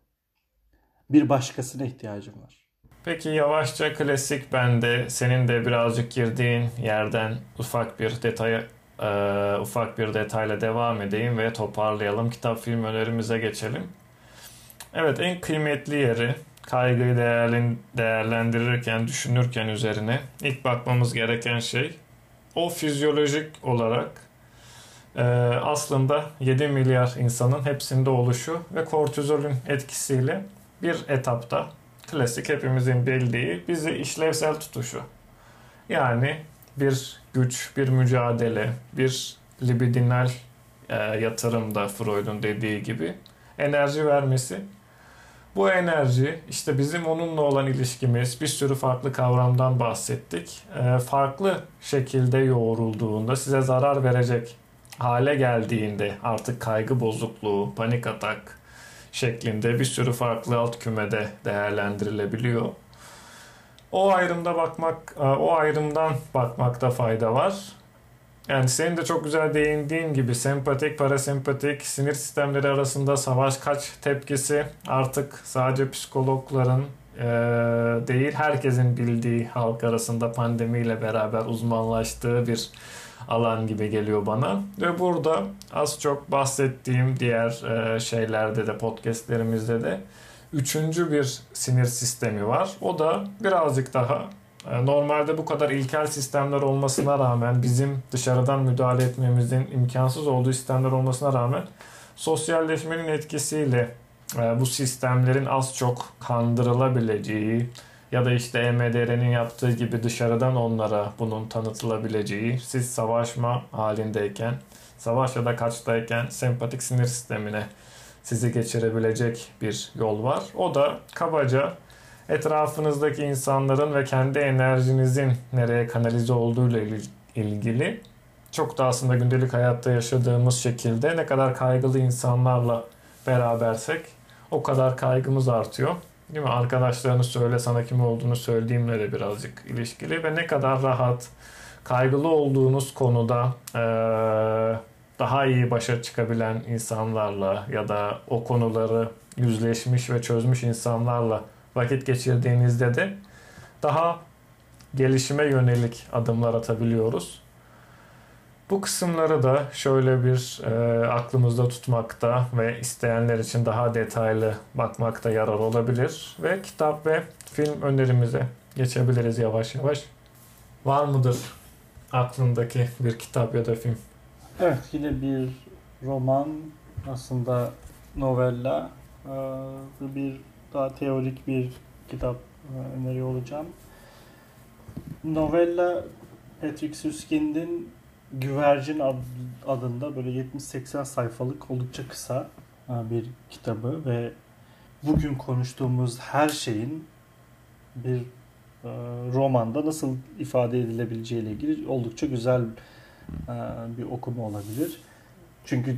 Bir başkasına ihtiyacım var. Peki yavaşça klasik bende senin de birazcık girdiğin yerden ufak bir detaya e, ufak bir detayla devam edeyim ve toparlayalım. Kitap film önerimize geçelim. Evet en kıymetli yeri kaygıyı değerlendirirken, düşünürken üzerine ilk bakmamız gereken şey o fizyolojik olarak e, aslında 7 milyar insanın hepsinde oluşu ve kortizolün etkisiyle bir etapta klasik hepimizin bildiği bizi işlevsel tutuşu. Yani bir güç, bir mücadele, bir libidinal e, yatırımda Freud'un dediği gibi enerji vermesi. Bu enerji işte bizim onunla olan ilişkimiz bir sürü farklı kavramdan bahsettik. E, farklı şekilde yoğrulduğunda size zarar verecek hale geldiğinde artık kaygı bozukluğu, panik atak, şeklinde bir sürü farklı alt kümede değerlendirilebiliyor. O ayrımda bakmak, e, o ayrımdan bakmakta fayda var. Yani senin de çok güzel değindiğin gibi sempatik, parasempatik sinir sistemleri arasında savaş kaç tepkisi artık sadece psikologların e, değil herkesin bildiği halk arasında pandemiyle beraber uzmanlaştığı bir alan gibi geliyor bana. Ve burada az çok bahsettiğim diğer e, şeylerde de podcastlerimizde de üçüncü bir sinir sistemi var. O da birazcık daha normalde bu kadar ilkel sistemler olmasına rağmen bizim dışarıdan müdahale etmemizin imkansız olduğu sistemler olmasına rağmen sosyalleşmenin etkisiyle e, bu sistemlerin az çok kandırılabileceği, ya da işte EMDR'nin yaptığı gibi dışarıdan onlara bunun tanıtılabileceği, siz savaşma halindeyken, savaş ya da kaçtayken sempatik sinir sistemine sizi geçirebilecek bir yol var. O da kabaca etrafınızdaki insanların ve kendi enerjinizin nereye kanalize olduğuyla ilgili çok da aslında gündelik hayatta yaşadığımız şekilde ne kadar kaygılı insanlarla berabersek o kadar kaygımız artıyor. Değil mi? Arkadaşlarını söyle sana kim olduğunu söylediğimle de birazcık ilişkili ve ne kadar rahat kaygılı olduğunuz konuda ee, daha iyi başa çıkabilen insanlarla ya da o konuları yüzleşmiş ve çözmüş insanlarla vakit geçirdiğinizde de daha gelişime yönelik adımlar atabiliyoruz. Bu kısımları da şöyle bir e, aklımızda tutmakta ve isteyenler için daha detaylı bakmakta yarar olabilir. Ve kitap ve film önerimize geçebiliriz yavaş yavaş. Var mıdır aklındaki bir kitap ya da film? Evet yine bir roman aslında novella e, bir daha teorik bir kitap e, öneriyor olacağım. Novella Patrick Süskind'in Güvercin adında böyle 70-80 sayfalık oldukça kısa e, bir kitabı ve bugün konuştuğumuz her şeyin bir e, romanda nasıl ifade edilebileceği ile ilgili oldukça güzel bir okuma olabilir. Çünkü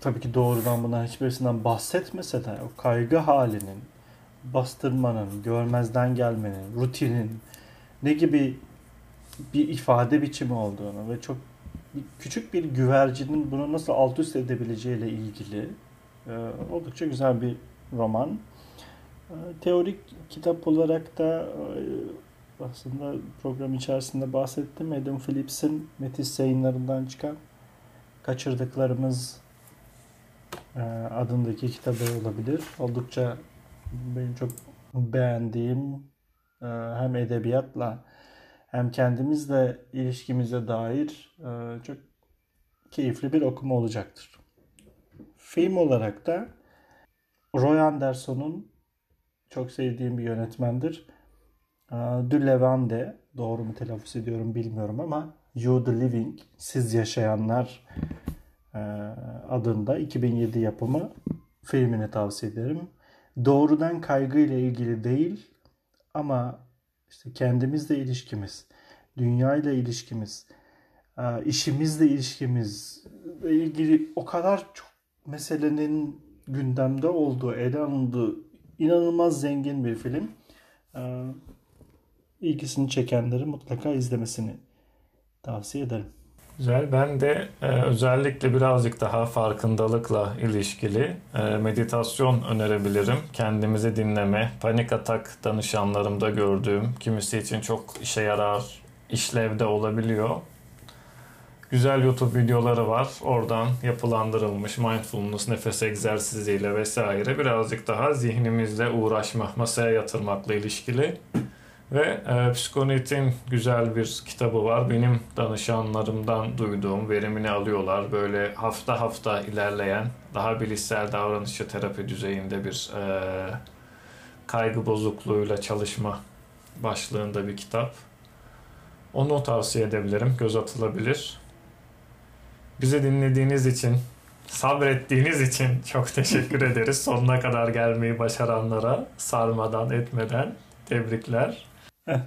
tabii ki doğrudan bunların hiçbirisinden bahsetmese de o kaygı halinin, bastırmanın, görmezden gelmenin, rutinin ne gibi bir ifade biçimi olduğunu ve çok küçük bir güvercinin bunu nasıl alt üst edebileceğiyle ilgili e, oldukça güzel bir roman. E, teorik kitap olarak da e, aslında program içerisinde bahsettim. Adam Phillips'in Metis yayınlarından çıkan Kaçırdıklarımız adındaki kitabı olabilir. Oldukça benim çok beğendiğim e, hem edebiyatla hem kendimizle ilişkimize dair e, çok keyifli bir okuma olacaktır. Film olarak da Roy Anderson'un çok sevdiğim bir yönetmendir. E, De Levande, doğru mu telaffuz ediyorum bilmiyorum ama You the Living, Siz Yaşayanlar adında 2007 yapımı filmini tavsiye ederim. Doğrudan kaygı ile ilgili değil ama işte kendimizle ilişkimiz, dünyayla ilişkimiz, e, işimizle ilişkimiz ilgili o kadar çok meselenin gündemde olduğu, ele alındığı inanılmaz zengin bir film. E, ilgisini çekenleri mutlaka izlemesini tavsiye ederim. Güzel. Ben de e, özellikle birazcık daha farkındalıkla ilişkili e, meditasyon önerebilirim. Kendimizi dinleme, panik atak danışanlarımda gördüğüm, kimisi için çok işe yarar, işlevde olabiliyor. Güzel YouTube videoları var. Oradan yapılandırılmış mindfulness, nefes egzersiziyle vesaire birazcık daha zihnimizle uğraşma, masaya yatırmakla ilişkili ve e, Psikonet'in güzel bir kitabı var. Benim danışanlarımdan duyduğum verimini alıyorlar. Böyle hafta hafta ilerleyen daha bilişsel davranışçı terapi düzeyinde bir e, kaygı bozukluğuyla çalışma başlığında bir kitap. Onu tavsiye edebilirim. Göz atılabilir. Bizi dinlediğiniz için, sabrettiğiniz için çok teşekkür ederiz. Sonuna kadar gelmeyi başaranlara sarmadan etmeden tebrikler.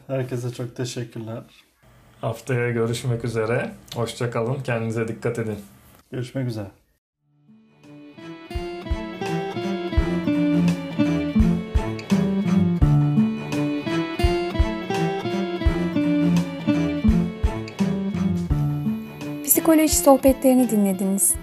Herkese çok teşekkürler. Haftaya görüşmek üzere. Hoşçakalın. Kendinize dikkat edin. Görüşmek üzere. Psikoloji sohbetlerini dinlediniz.